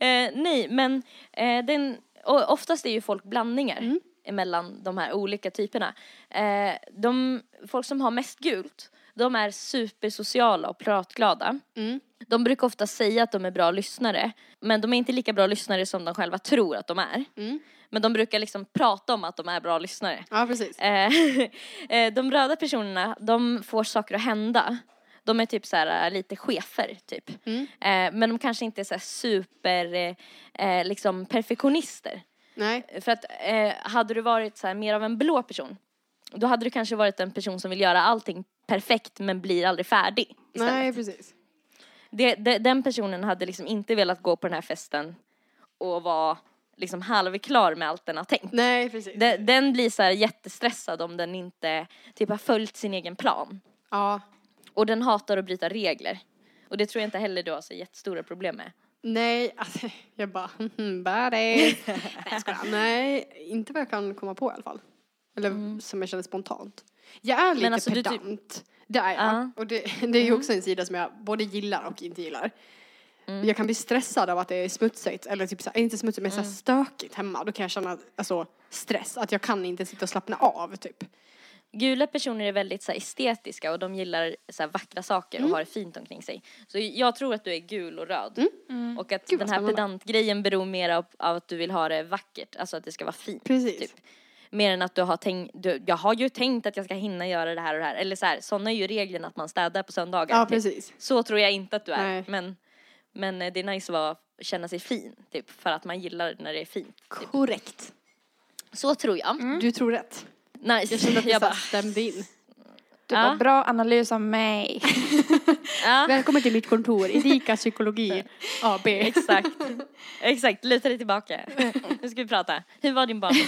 Eh, nej, men eh, den, och oftast är ju folk blandningar Mm. mellan de här olika typerna. Eh, de, folk som har mest gult, de är supersociala och pratglada. Mm. De brukar ofta säga att de är bra lyssnare, men de är inte lika bra lyssnare som de själva tror att de är. Mm. Men de brukar liksom prata om att de är bra lyssnare. Ja, precis. Eh, eh, de röda personerna, de får saker att hända. De är typ så här, eh, lite chefer, typ. Mm. Men de kanske inte är så super, liksom perfektionister. Nej. För att hade du varit så här mer av en blå person, då hade du kanske varit en person som vill göra allting perfekt men blir aldrig färdig. istället. Nej, precis. Det, det, den personen hade liksom inte velat gå på den här festen och vara liksom halvklar med allt den har tänkt. Nej, precis. Den, den blir så jättestressad om den inte typ har följt sin egen plan. Ja. Och den hatar att bryta regler. Och det tror jag inte heller du har så jättestora problem med. Nej, alltså, jag bara. Nej, jag skojar. Nej, inte vad jag kan komma på i alla fall. Eller som jag känner spontant. Jag är lite alltså, du typ- pedant. Det är jag. Ja. Och det, det är ju också en sida som jag både gillar och inte gillar. Jag kan bli stressad av att det är smutsigt, eller typ så här, inte smutsigt men så här stökigt hemma. Då kan jag känna alltså, stress, att jag kan inte sitta och slappna av typ. Gula personer är väldigt så estetiska och de gillar så vackra saker Mm. och har det fint omkring sig. Så jag tror att du är gul och röd. Och att Gud, den här pedantgrejen beror mer av, av att du vill ha det vackert, alltså att det ska vara fint. Precis. Typ. Mer än att du har tänkt, du, jag har ju tänkt att jag ska hinna göra det här och det här. Eller så här, sådana är ju reglerna att man städar på söndagar. Ja, typ. precis. Så tror jag inte att du är. Nej. Men, men eh, det är nice att vara, känna sig fin, typ. För att man gillar när det är fint. Typ. Korrekt. Så tror jag. Du tror rätt. Nice. Jag kände att jag bara, stämde in. Du Ja. bara, bra analys av mig. Ja, Välkommen till mitt kontor, Erika psykologi AB. exakt. Exakt, luta dig tillbaka. Nu ska vi prata. Hur var din barndom?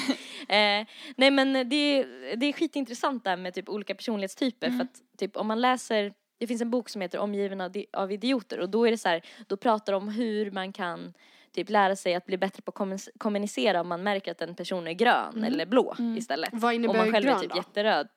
Eh, nej men det, är- det är skitintressant där med typ olika personlighetstyper för att typ om man läser det finns en bok som heter Omgiven av, di- av idioter och då är det så här, då pratar de om hur man kan typ lära sig att bli bättre på att kommun- kommunicera om man märker att en person är grön eller blå istället. Vad innebär om man själv grön är typ då? jätteröd.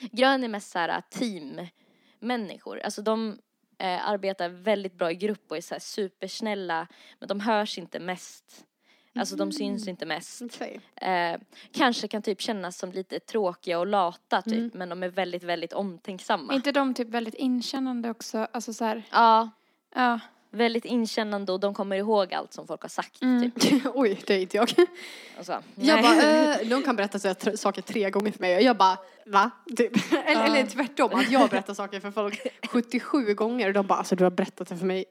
Grön är mest så här teammänniskor. Alltså de eh, arbetar väldigt bra i grupp och är så här supersnälla men de hörs inte mest. Alltså de syns inte mest. Okej. Eh, kanske kan typ kännas som lite tråkiga och lata typ men de är väldigt, väldigt omtänksamma. Är inte de typ väldigt inkännande också? Alltså så här, Ja, ja. Väldigt inkännande och de kommer ihåg allt som folk har sagt Mm. typ. Oj, det är inte jag. Så, Jag nej. bara, eh, de kan berätta så saker tre gånger för mig och jag bara, va? Typ. Eller, eller tvärtom, att jag berättar saker för folk 77 gånger och de bara, alltså du har berättat det för mig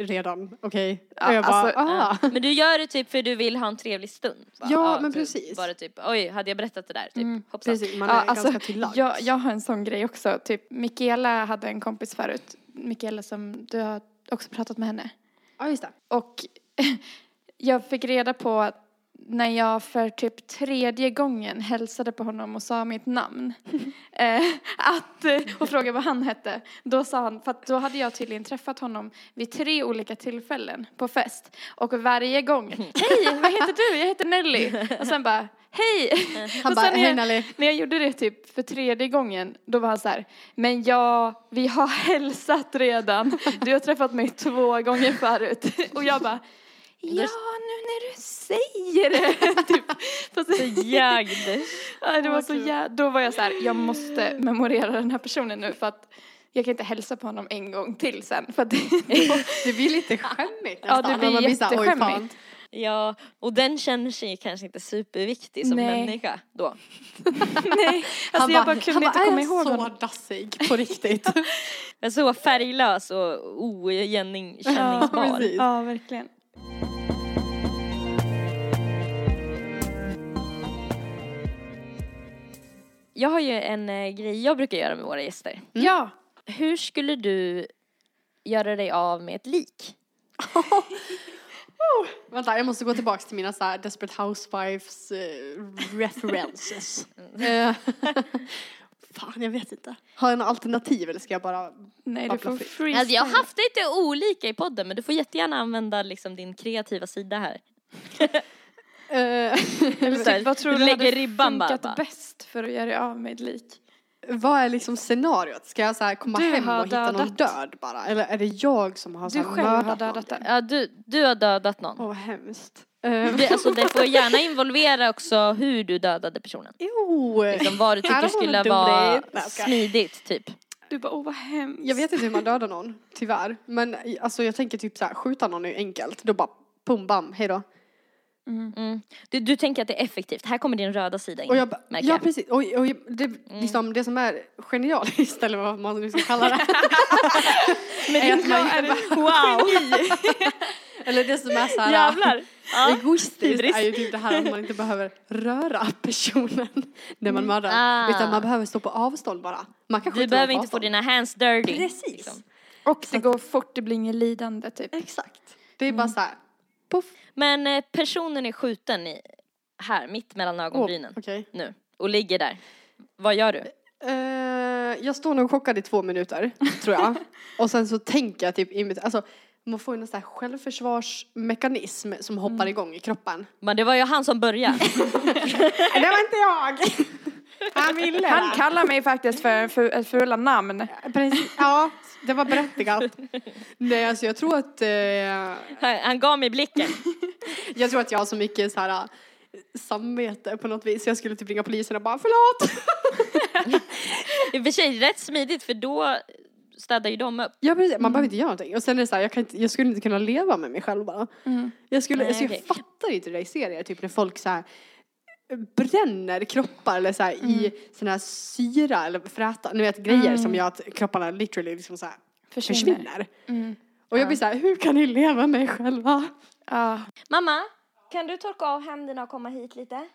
redan, okej? och jag bara, alltså, ah. Men du gör det typ för du vill ha en trevlig stund. Bara, Ja, men typ, precis. Bara typ, oj, hade jag berättat det där? Typ, Mm, hoppsan. Precis, man är Ja, alltså, ganska till lags. jag, jag har en sån grej också. Typ, Mikaela hade en kompis förut. Mikaela som, du har också pratat med henne. Ja, just det. Och jag fick reda på när jag för typ tredje gången hälsade på honom och sa mitt namn eh, att, eh, och frågade vad han hette. Då sa han, för då hade jag tydligen träffat honom vid tre olika tillfällen på fest. Och varje gång, hej vad heter du? Jag heter Nelly. Och sen bara, hej. Han och bara, hej jag, Nelly. när jag gjorde det typ för tredje gången, då var han så här, men ja, vi har hälsat redan. Du har träffat mig två gånger förut. Och jag bara, ja, nu när du säger det. typ. Fast, Så ja, det var så jä- Då var jag så här, jag måste memorera den här personen nu för att jag kan inte hälsa på honom en gång till sen. För att det, Det blir lite skämmigt Ja, det blir jätteskämmigt. Ja, och den känner sig kanske inte superviktig som Nej. människa då. nej, alltså jag bara kunde han inte bara, komma ihåg så honom. dassig på riktigt. Men så färglös och oigenkänningsbar. precis. Ja, verkligen. jag har ju en eh, grej jag brukar göra med våra gäster. Ja, Hur skulle du göra dig av med ett lik? Vänta, jag måste gå tillbaka till mina så här Desperate Housewives eh, references. Eh, fan, jag vet inte. Har jag några alternativ eller ska jag bara... nej du får freestyle. Alltså jag har haft lite olika i podden men du får jättegärna använda liksom din kreativa sida här. Eh, Eller här, typ, vad tror du du, lägger hade ribban bara, funkat bara. bäst för att göra dig av med ett lik? Vad är liksom scenariot? Ska jag så här komma Du hem och hitta någon död bara? Eller är det jag som har så Du här själv har mördat dödat någon? Ja, du, du har dödat någon. Åh, hemskt. Det, alltså, det får gärna involvera också hur du dödade personen. Jo! Liksom vad du tycker skulle vara smidigt typ. Du bara, åh vad hemskt. Jag vet inte hur man dödar någon, tyvärr. Men alltså jag tänker typ så här, skjuta någon är ju enkelt. Då bara pum bam, hejdå. Mm. Du, du tänker att det är effektivt. Här kommer din röda sida in. Och jag, ba- märker ja precis, och, och det, Mm. liksom, det som är genialiskt eller vad man nu ska kalla det. Men är att man är wow. eller det som är så här Jävlar. Ja. egoistiskt hybris. är ju typ det här att man inte behöver röra personen när man mördar. Ah. Utan man behöver stå på avstånd bara. Man kan Du behöver inte få dina hands dirty. Precis. liksom. Och det går fort, det blir inget lidande typ. Exakt. Det är Mm. bara så här, puff. Men eh, personen är skjuten i, här, mitt mellan ögonbrynen Okej. nu. Och ligger där. Vad gör du? Eh, jag står nog chockad i två minuter, tror jag. och sen så tänker jag typ, i mitt- alltså man får ju en sån här självförsvarsmekanism som hoppar Mm. igång i kroppen. Men det var ju han som började. det var inte jag! Han ville Han kallar mig faktiskt för ett fula namn. Precis. Ja, det var berättigat. Nej, alltså jag tror att, eh, Han, han gav mig blicken. jag tror att jag har så mycket så här eh, samvete på något vis. Jag skulle typ ringa polisen och bara förlåt. I och för sig rätt smidigt för då städar ju de upp. Ja, precis. Man behöver inte göra någonting. Och sen är det så här, jag, kan inte, jag skulle inte kunna leva med mig själv bara. Jag skulle, Nej, alltså, jag okej. fattar inte det där i serier, typ när folk så här bränner kroppar eller så här i sån här syra eller fräta, ni vet grejer som gör att kropparna literally liksom så Försvinner. försvinner. Och jag blir så här, hur kan ni leva med er själva? Ja. Mamma, kan du torka av händerna och komma hit lite?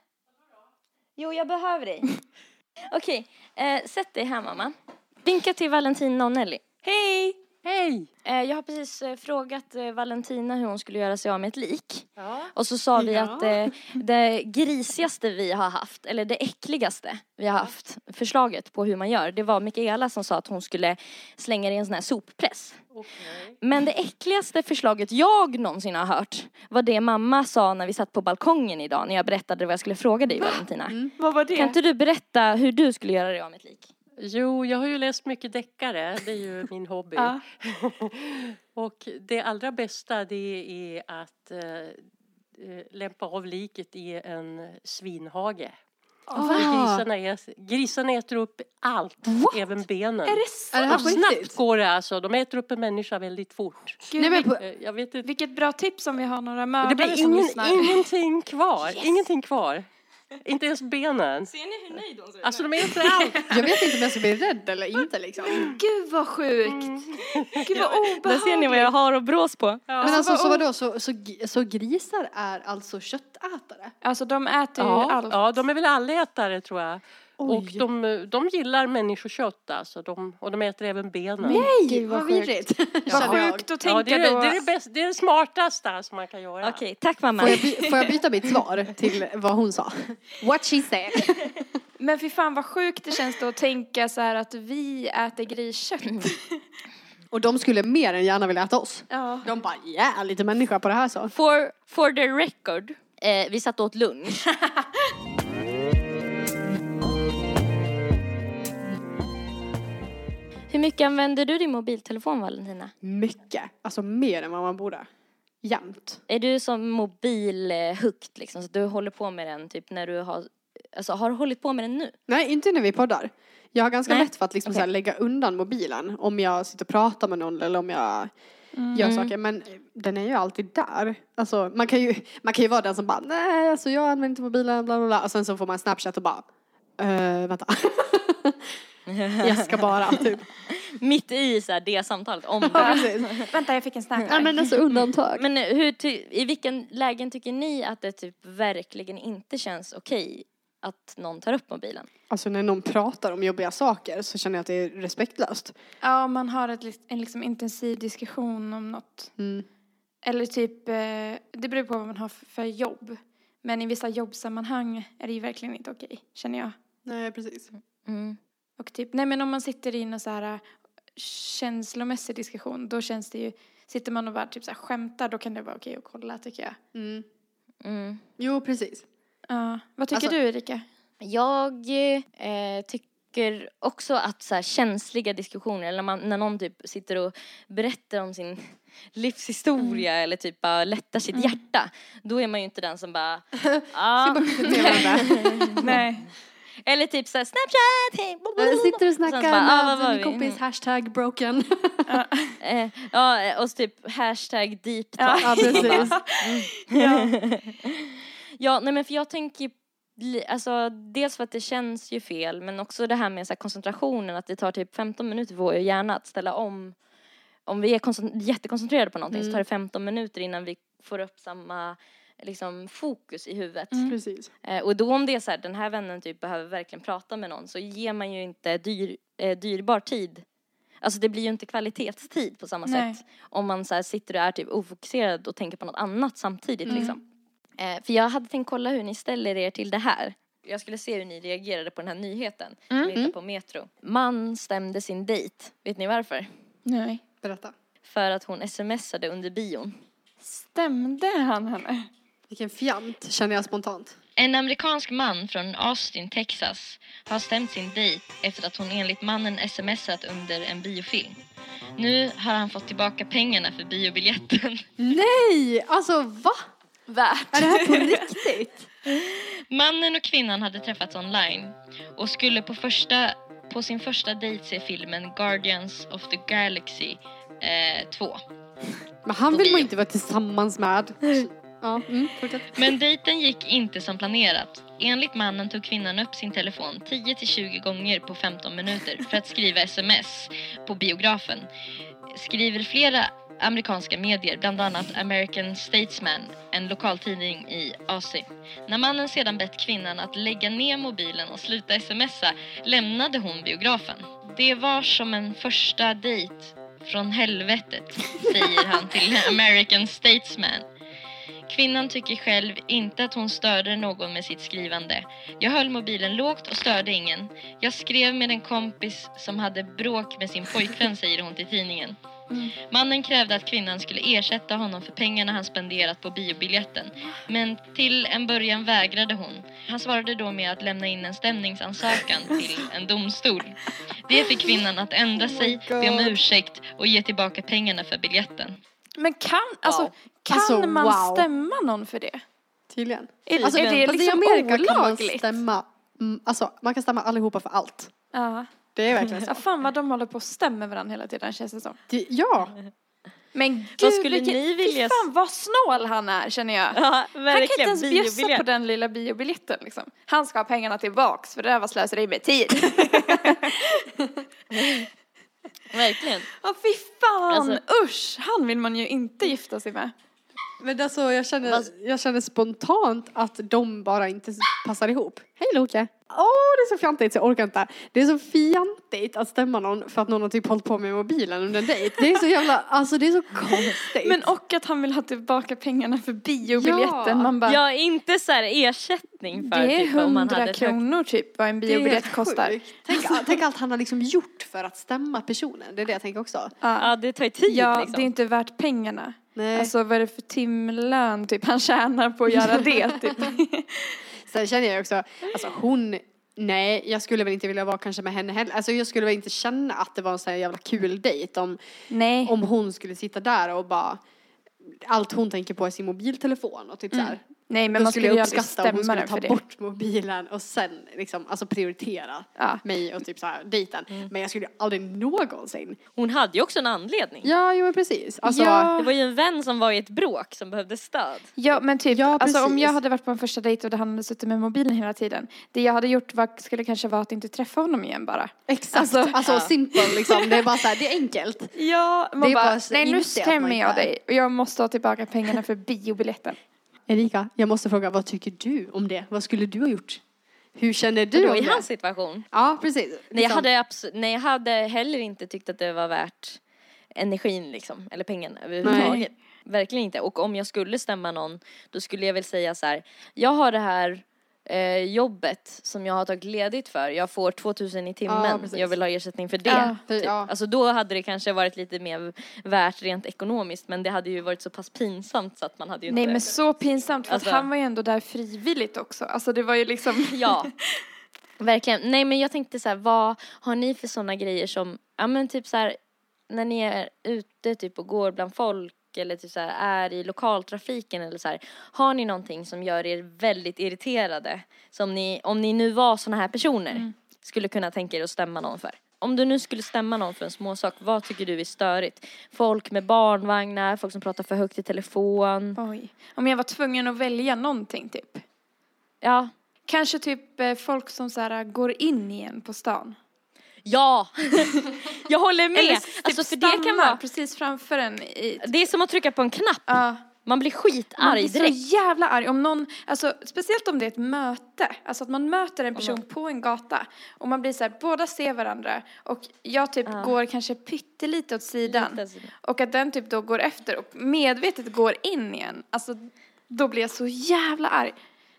Jo, jag behöver dig. Okej, eh, sätt dig här mamma. Vinka till Valentina och Nelly. Hej! Hej! Eh, jag har precis eh, frågat eh, Valentina hur hon skulle göra sig av med ett lik. Ja. Och så sa vi Ja. att det grisigaste vi har haft, eller det äckligaste vi har haft, förslaget på hur man gör, det var Mikaela som sa att hon skulle slänga det i en sån här soppress. Okej. Men det äckligaste förslaget jag någonsin har hört var det mamma sa när vi satt på balkongen idag när jag berättade vad jag skulle fråga dig Valentina. Vad var det? Kan inte du berätta hur du skulle göra dig av med ett lik? Jo, jag har ju läst mycket deckare. Det är ju min hobby. Ja. och det allra bästa det är att eh, eh, lämpa av liket i en svinhage. För grisarna, är, grisarna äter upp allt, även benen. Är det Är det Och på snabbt går det alltså. De äter upp en människa väldigt fort. Gud, Nej, på, Eh, Jag vet inte. vilket bra tips om vi har några Det mördare blir som ingen, lyssnar. ingenting kvar. Ingenting kvar. Inte ens benen. Ser ni hur nöjd hon ser Alltså de äter allt. jag vet inte om jag ska bli rädd eller inte liksom. Gud vad sjukt. Gud vad obehagligt. Där ser ni vad jag har och brås på. Men alltså vad så vadå, så, så, så grisar är alltså köttätare? Alltså de äter ju Ja, allt. ja, de är väl allätare tror jag. Och Oj. de, de gillar människokött alltså. De, och de äter även benen. Nej, Gud, vad vad vidrigt. Vad sjukt att tänka Ja, det, är, det, då. är det, bäst, det är det smartaste som man kan göra. Okej, tack mamma. Får jag, by, får jag byta mitt svar till vad hon sa? What she said. Men fy fan vad sjukt det känns då att tänka så här att vi äter griskött. Och de skulle mer än gärna vilja äta oss. Ja. De bara, ja, lite människa på det här så. For, for the record, eh, vi satt och åt lunch. Hur mycket använder du din mobiltelefon Valentina? Mycket, alltså mer än vad man borde. Jämt. Är du som mobilhukt liksom, så du håller på med den typ när du har, alltså har du hållit på med den nu? Nej, inte när vi poddar. Jag har ganska Nej. lätt för att liksom Okej. så här lägga undan mobilen om jag sitter och pratar med någon eller om jag gör saker. Men den är ju alltid där. Alltså, man, kan ju, man kan ju vara den som bara, nej, alltså jag använder inte mobilen, bla bla bla. Och sen så får man Snapchat och bara, äh, vänta. jag ska bara, typ. Mitt i så här, det samtalet om Ja, det. Vänta jag fick en snap Ja, men alltså undantag. Men hur, ty, i vilken lägen tycker ni att det typ verkligen inte känns okej att någon tar upp mobilen? Alltså när någon pratar om jobbiga saker så känner jag att det är respektlöst. Ja, man har ett, en liksom intensiv diskussion om något. Mm. Eller typ, eh, det beror på vad man har för jobb. Men i vissa jobbsammanhang är det ju verkligen inte okej, känner jag. Nej, precis. Mm. Och typ, nej men om man sitter i en så här eh, känslomässig diskussion, då känns det ju, sitter man och bara typ så här skämtar, då kan det vara okej att kolla tycker jag. Mm. Mm. Jo, precis. Ja, vad tycker Alltså- du Erika? Jag eh, tycker också att så här, känsliga diskussioner, eller när, man, när någon typ sitter och berättar om sin livshistoria eller typ bara lättar sitt hjärta, då är man ju inte den som bara, ah. nej. Eller typ såhär Snapchat, hej! Jag sitter och snackar bara, ah, med min vi? kompis hashtag broken. Eh, ja, och så typ hashtag deep talk. ja, precis. Ja. Ja, nej men för jag tänker Alltså dels för att det känns ju fel men också det här med så här koncentrationen att det tar typ 15 minuter för vår hjärna att ställa om. Om vi är koncent- jättekoncentrerade på någonting så tar det 15 minuter innan vi får upp samma liksom, fokus i huvudet. precis. Eh, och då om det är så här, den här vännen typ behöver verkligen prata med någon så ger man ju inte dyr, eh, dyrbar tid. Alltså det blir ju inte kvalitetstid på samma Nej. sätt om man så här sitter och är typ ofokuserad och tänker på något annat samtidigt liksom. Eh, för jag hade tänkt kolla hur ni ställer er till det här. Jag skulle se hur ni reagerade på den här nyheten som jag hittade på Metro. Man stämde sin dejt. Vet ni varför? Nej. Berätta. För att hon smsade under bion. Stämde han henne? Vilken fjant, känner jag spontant. En amerikansk man från Austin, Texas har stämt sin dejt efter att hon enligt mannen smsat under en biofilm. Nu har han fått tillbaka pengarna för biobiljetten. Nej! Alltså va? Värt. Är det här på riktigt? Mannen och kvinnan hade träffats online och skulle på, första, på sin första dejt se filmen Guardians of the Galaxy eh, 2. Men han vill man inte vara tillsammans med. Ja, mm. Men dejten gick inte som planerat. Enligt mannen tog kvinnan upp sin telefon 10-20 gånger på 15 minuter för att skriva sms på biografen. Skriver flera amerikanska medier, bland annat American Statesman, en lokaltidning i AC. När mannen sedan bett kvinnan att lägga ner mobilen och sluta smsa lämnade hon biografen. Det var som en första dejt från helvetet, säger han till American Statesman. Kvinnan tycker själv inte att hon störde någon med sitt skrivande. Jag höll mobilen lågt och störde ingen. Jag skrev med en kompis som hade bråk med sin pojkvän, säger hon till tidningen. Mannen krävde att kvinnan skulle ersätta honom för pengarna han spenderat på biobiljetten. Men till en början vägrade hon. Han svarade då med att lämna in en stämningsansökan till en domstol. Det fick kvinnan att ändra sig, be om ursäkt och ge tillbaka pengarna för biljetten. Men kan, alltså, kan Alltså, man wow. stämma någon för det? Tydligen. Är, Alltså, är det liksom I Amerika kan man olagligt? stämma, mm, alltså man kan stämma allihopa för allt. Ja. Det är verkligen så. ja. Fan vad de håller på och stämmer varandra hela tiden känns det som. Det, ja, Men gud, Vad skulle vilken, ni vilja- fan vad snål han är känner jag. Ja, Han kan inte ens bjussa på den lilla biobiljetten liksom. Han ska ha pengarna tillbaks för det där var slöseri med tid. Verkligen. Åh fy fan, Alltså- usch! Han vill man ju inte gifta sig med. men alltså jag känner, jag känner spontant att de bara inte passar ihop. Hej Loke! Åh, det är så fjantigt så jag orkar inte. Det är så fjantigt att stämma någon för att någon har typ hållit på med mobilen under en dejt. Det är så jävla, alltså det är så konstigt. Men och att han vill ha tillbaka pengarna för biobiljetten. Ja. Man bara, Ja, inte så här ersättning för det är typ, om man hade kronor typ vad en biobiljett kostar. Tänk, tänk allt han har liksom gjort för att stämma personen. Det är det jag tänker också. Ja, det tar ju tid Ja, liksom. det är inte värt pengarna. Nej. Alltså vad är det för timlön typ han tjänar på att göra det typ. Sen känner jag också, alltså hon, nej jag skulle väl inte vilja vara kanske med henne heller. Alltså jag skulle väl inte känna att det var en sån här jävla kul dejt om, Nej. om hon skulle sitta där och bara allt hon tänker på är sin mobiltelefon och typ så här. Nej men Då man skulle skulle ju jag uppskatta om hon stämma skulle ta bort mobilen och sen liksom, alltså prioritera Ja. mig och typ så här dejten. Mm. Men jag skulle aldrig någonsin. Hon hade ju också en anledning. Ja, jo men precis. Alltså, Ja. Det var ju en vän som var i ett bråk som behövde stöd. Ja men typ, Ja, alltså om precis. jag hade varit på en första dejt och han hade suttit med mobilen hela tiden. Det jag hade gjort var, skulle kanske vara att inte träffa honom igen bara. Exakt, Alltså- alltså, Ja. simple liksom. Det är bara så här, det är enkelt. Ja, man Det är bara, bara nej nu stämmer jag dig och jag måste ha tillbaka pengarna för biobiljetten. Erika, jag måste fråga, vad tycker du om det? Vad skulle du ha gjort? Hur känner du om i det? hans situation. Ja, precis. Nej jag, Liksom. hade nej, jag hade heller inte tyckt att det var värt energin liksom, eller pengarna överhuvudtaget. Verkligen inte. Och om jag skulle stämma någon, då skulle jag väl säga så här, jag har det här eh, jobbet som jag har tagit ledigt för. Jag får 2000 i Ja, timmen. precis. jag vill ha ersättning för det. Ja, för- typ. ja. Alltså då hade det kanske varit lite mer värt rent ekonomiskt men det hade ju varit så pass pinsamt så att man hade ju Nej inte... men så pinsamt för Alltså- att han var ju ändå där frivilligt också. Alltså det var ju liksom. Ja. Verkligen. Nej men jag tänkte så här, vad har ni för sådana grejer som, ja men typ så här, när ni är ute typ och går bland folk eller typ så här, är i lokaltrafiken eller så här, har ni någonting som gör er väldigt irriterade? Som ni, om ni nu var sådana här personer, skulle kunna tänka er att stämma någon för? Om du nu skulle stämma någon för en småsak, vad tycker du är störigt? Folk med barnvagnar, folk som pratar för högt i telefon. Oj. Om jag var tvungen att välja någonting typ. Ja. Kanske typ eh, folk som så här går in igen på stan. Ja! jag håller med! Eller typ alltså för det kan vara precis framför en i... Det är som att trycka på en knapp. Ja. Man blir Man skitarg blir så direkt. jävla arg om någon, alltså speciellt om det är ett möte, alltså att man möter en person på en gata och man blir så här, båda ser varandra och jag typ går kanske pyttelite åt sidan Lite åt sidan. och att den typ då går efter och medvetet går in igen, alltså då blir jag så jävla arg.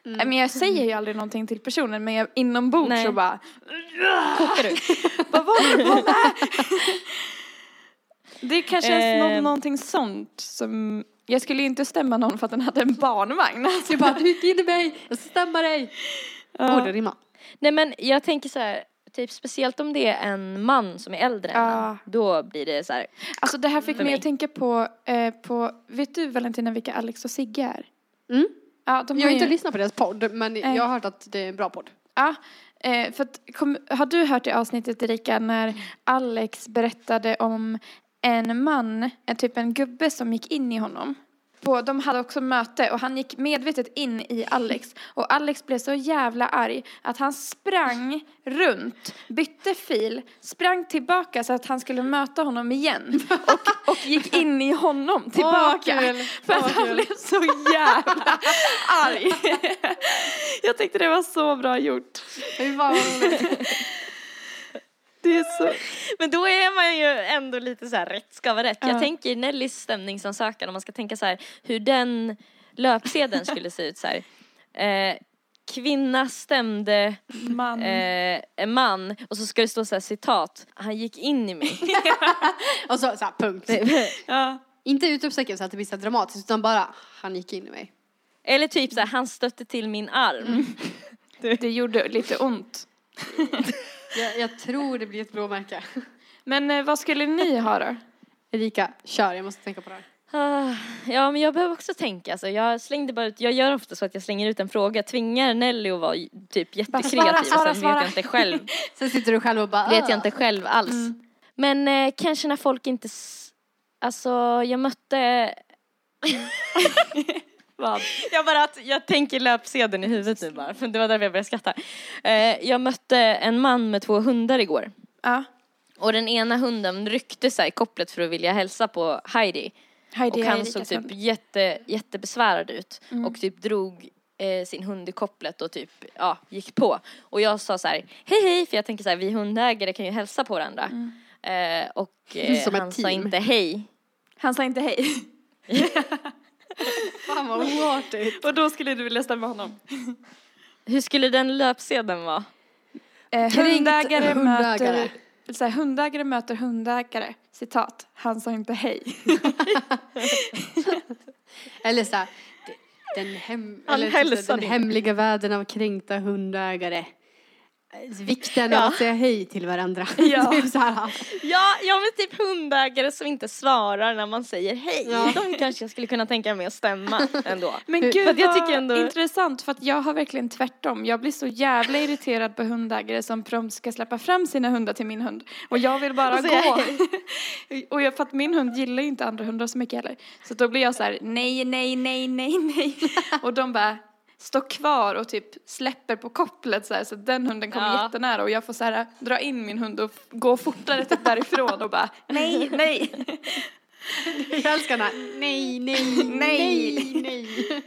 Men jag säger ju aldrig någonting till personen men jag, inombords Nej. så bara, Kokar du? vad var det på med? Det kanske är nå- Ehm. någonting sånt som, jag skulle ju inte stämma någon för att den hade en barnvagn. Alltså, Du bara, du finner mig, jag ska stämma dig. Borde rimma. Nej men jag tänker så här, typ speciellt om det är en man som är äldre än Ja. en, då blir det så här. Alltså det här fick mig. att tänka på, eh, på, vet du Valentina vilka Alex och Sigge är? Mm. Ja, de Jag har ju- inte lyssnat på deras podd, men Nej. jag har hört att det är en bra podd. Ja, eh, för att, kom, har du hört i avsnittet Erika när Alex berättade om en man, en typ en gubbe som gick in i honom? På, de hade också möte och han gick medvetet in i Alex och Alex blev så jävla arg att han sprang runt, bytte fil, sprang tillbaka så att han skulle möta honom igen och, och gick in i honom tillbaka. kul. För att Åh, han kul. blev så jävla arg. Jag tyckte det var så bra gjort. Fy fan vad roligt. Det är så... Men då är man ju ändå lite så här, rätt ska vara rätt. Ja. Jag tänker Nellys stämningsansökan, om man ska tänka så här, hur den löpsedeln skulle se ut så här. Eh, kvinna stämde Man. eh, en man och så ska det stå så här citat, han gick in i mig. Och så, så här, punkt. Ja. Inte utropstecken så att det blir så dramatiskt utan bara han gick in i mig. Eller typ så här, han stötte till min arm. Det gjorde lite ont. Jag, jag tror det blir ett blåmärke. Men eh, vad skulle ni ha då? Erika, kör. Jag måste tänka på det här. Ah, Ja, men jag behöver också tänka. Alltså, jag slängde bara ut, jag gör ofta så att jag slänger ut en fråga, tvingar Nelly att vara typ jättekreativ svara, och svara, sen svara. vet jag inte själv, Sen sitter du själv och bara vet jag "Ah." inte själv alls. Men eh, kanske när folk inte, s- alltså jag mötte Vad? Jag bara att jag tänker löpsedeln i huvudet nu bara, för det var därför jag började skratta. Eh, jag mötte en man med två hundar igår. Ja. Och den ena hunden ryckte sig i kopplet för att vilja hälsa på Heidi. Heidi och han Erikas såg typ jätte, jättebesvärad ut. Och typ drog eh, sin hund i kopplet och typ, ja, gick på. Och jag sa så här, hej hej, för jag tänker så här, vi hundägare kan ju hälsa på varandra. Eh, och eh, han sa inte hej. Han sa inte hej. Fan vad oartigt. Och då skulle du vilja stämma honom? Hur skulle den löpsedeln vara? Eh, hundägare, hundägare. möter... Så här, hundägare möter hundägare. Citat. Han sa inte hej. Eller så här, den, hem, eller typ så den hemliga världen av kränkta hundägare. Eh, Vikten Ja. av att säga hej till varandra. Ja. typ så här. Ja, ja men typ hundägare som inte svarar när man säger hej. Ja. De kanske jag skulle kunna tänka mig att stämma ändå. Men gud att jag vad tycker ändå- intressant för att jag har verkligen tvärtom. Jag blir så jävla irriterad på hundägare som prompt ska släppa fram sina hundar till min hund. Och jag vill bara Och säga gå. och jag, för att min hund gillar ju inte andra hundar så mycket heller. Så då blir jag så här nej, nej, nej, nej, nej. och de bara står kvar och typ släpper på kopplet så här så den hunden kommer Ja. jättenära och jag får så här dra in min hund och gå fortare typ därifrån och bara nej, nej. Jag älskar den här. Nej, nej, Nej. nej.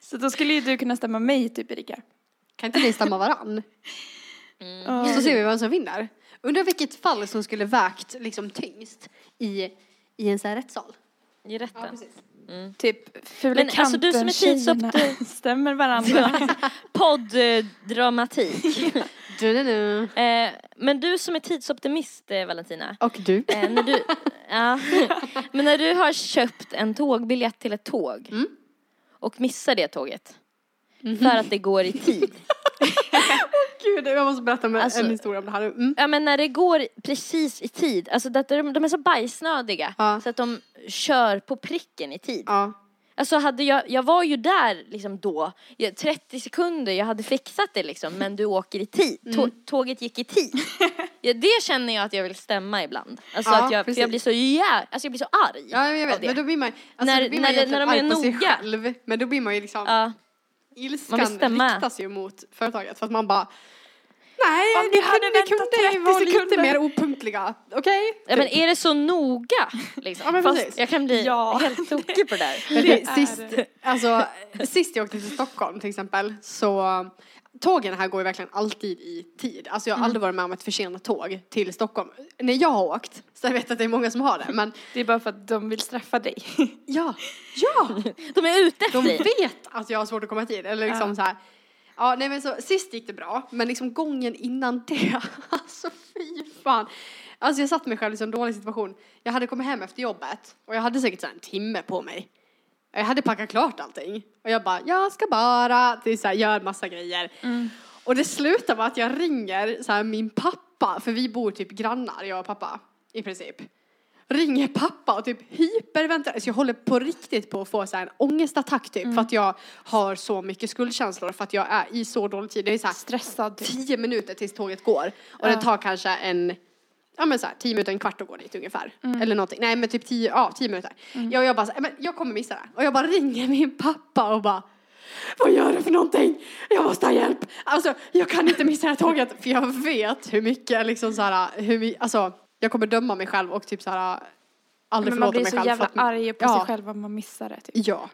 Så då skulle ju du kunna stämma mig typ Erika. Kan inte ni stämma varann? Ja. Så ser vi vem som vinner. Undrar vilket fall som skulle vägt liksom tyngst i, i en sån här rättssal. I rätten. Typ fula Men alltså, du som är tidsuppte- stämmer varandra. Podd-dramatik. Du, du, du. eh, men du som är tidsoptimist, eh, Valentina. Och du? Eh, när du, ja. Men när du har köpt en tågbiljett till ett tåg Mm. och missar det tåget för att det går i tid. Gud, jag måste berätta med Alltså- en historia om det här. Mm. Ja men när det går precis i tid, alltså det, de, de är så bajsnödiga Ja. så att de kör på pricken i tid. Ja. Alltså hade jag, jag var ju där liksom då, Jag- 30 sekunder, jag hade fixat det liksom, men du åker i tid. Mm. Tå, tåget gick i tid. ja, det känner jag att jag vill stämma ibland. Alltså Ja, att jag, jag blir så jä, alltså jag blir så arg. Ja, jag vet. Men då blir man, alltså, När- då blir när man det- ju när de är arg på sig noga. själv. Men då blir man ju liksom, Ja. Man ilskan vill stämma. riktas ju mot företaget. För att man bara, nej, Om ni ni hade kunde, väntat kunde 30 vara lite sekunder. mer opunktliga. Okej? Ja, men är det så noga? Liksom? Ja, men Fast precis. jag kan bli Ja. helt tokig på det där. Men det, sist, alltså, sist jag åkte till Stockholm till exempel så Tågen här går ju verkligen alltid i tid. Alltså jag har aldrig varit med om ett försenat tåg till Stockholm. När jag har åkt, så jag vet att det är många som har det, men Det är bara för att de vill straffa dig. ja, ja! De är ute De efter dig. vet att jag har svårt att komma i tid. Eller liksom Ja. så här. Ja, nej men så sist gick det bra, men liksom gången innan det, alltså fy fan. Alltså jag satt mig själv i en dålig situation. Jag hade kommit hem efter jobbet och jag hade säkert så här en timme på mig. Jag hade packat klart allting och jag bara, jag ska bara, till så här, gör massa grejer. Och det slutar med att jag ringer så här, min pappa, för vi bor typ grannar, jag och pappa, i princip. Ringer pappa och typ hyperventilerar, så jag håller på riktigt på att få så här en ångestattack typ, för att jag har så mycket skuldkänslor, för att jag är i så dålig tid. Det är så här Stressad. tio minuter tills tåget går. Och Ja. det tar kanske en, ja men så här, tio minuter, en kvart att gå dit ungefär. Mm. Eller någonting. Nej men typ tio, ja tio minuter. Jag, och jag bara, så här, men jag kommer missa det. Och jag bara ringer min pappa och bara, vad gör du för någonting? Jag måste ha hjälp. Alltså jag kan inte missa det här tåget. För jag vet hur mycket liksom så här, hur alltså jag kommer döma mig själv och typ så här aldrig man förlåta blir mig så själv. jävla för att- arg på Ja. sig själv om man missar det. Typ. Ja.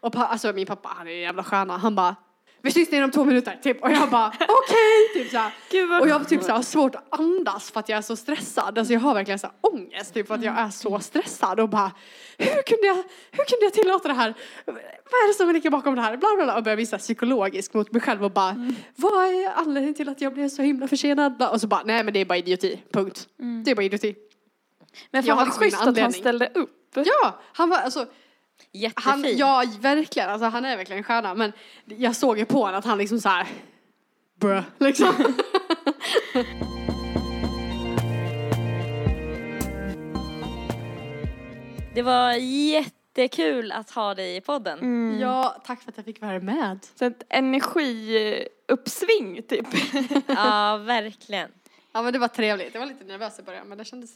Och pa, alltså min pappa han är en jävla stjärna. Han bara vi syns inom två minuter typ. Och jag bara okej. typ så här. Gud vad Och jag har typ så här, har svårt att andas för att jag är så stressad. Alltså jag har verkligen så här ångest typ för att jag är så stressad och bara hur kunde jag, hur kunde jag tillåta det här? Vad är det som ligger bakom det här? Bla bla bla och börjar visa psykologiskt mot mig själv och bara vad är anledningen till att jag blev så himla försenad? Och så bara nej men det är bara idioti, punkt. Det är bara idioti. Men fan har vad liksom schysst att han ställde upp. Ja, han var alltså Jättefin. han, ja, verkligen. Alltså, han är verkligen en stjärna. Men jag såg ju på honom att han liksom så här. Bruh, liksom. Det var jättekul att ha dig i podden. Mm. Ja, tack för att jag fick vara med. Så ett energiuppsving typ. Ja, verkligen. Ja, men det var trevligt. Jag var lite nervös i början, men det kändes.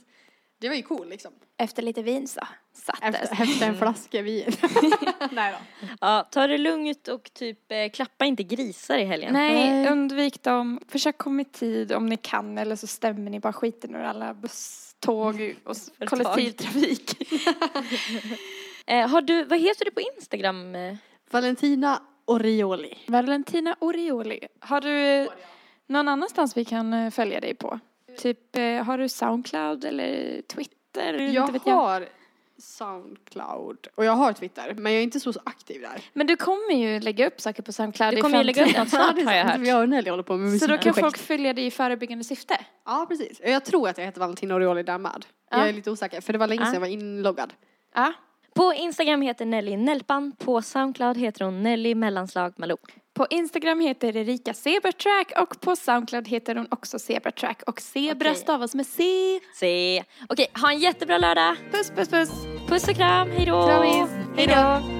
Det var ju cool liksom. Efter lite vin så sattes. Efter, efter en flaska vin. Nej då. Ja, ta det lugnt och typ eh, klappa inte grisar i helgen. Nej, undvik dem. Försök komma i tid om ni kan eller så stämmer ni bara skiten ur alla buss, tåg och kollektivtrafik. Eh, har du, vad heter du på Instagram? eh? Valentina Orioli. Valentina Orioli. Har du eh, någon annanstans vi kan eh, följa dig på? Typ, eh, har du Soundcloud eller Twitter? Jag inte vet jag. har Soundcloud och jag har Twitter, men jag är inte så aktiv där. Men du kommer ju lägga upp saker på Soundcloud Du kommer ju lägga upp något snart har jag hört. Och Nelly håller på med Så då kan musikprojekt. folk följa dig i förebyggande syfte? Ja, precis. Jag tror att jag heter Valentina Orioli där med. Ja. Jag är lite osäker, för det var länge sedan Ja. jag var inloggad. Ja. På Instagram heter Nelly Nelpan. På Soundcloud heter hon Nelly mellanslag Malou. På Instagram heter Erika Zebratrack och på Soundcloud heter hon också Zebratrack och Zebra Okej. stavas med C. Se. Okej, ha en jättebra lördag. Puss puss puss. Puss och kram, hej då. Hej då.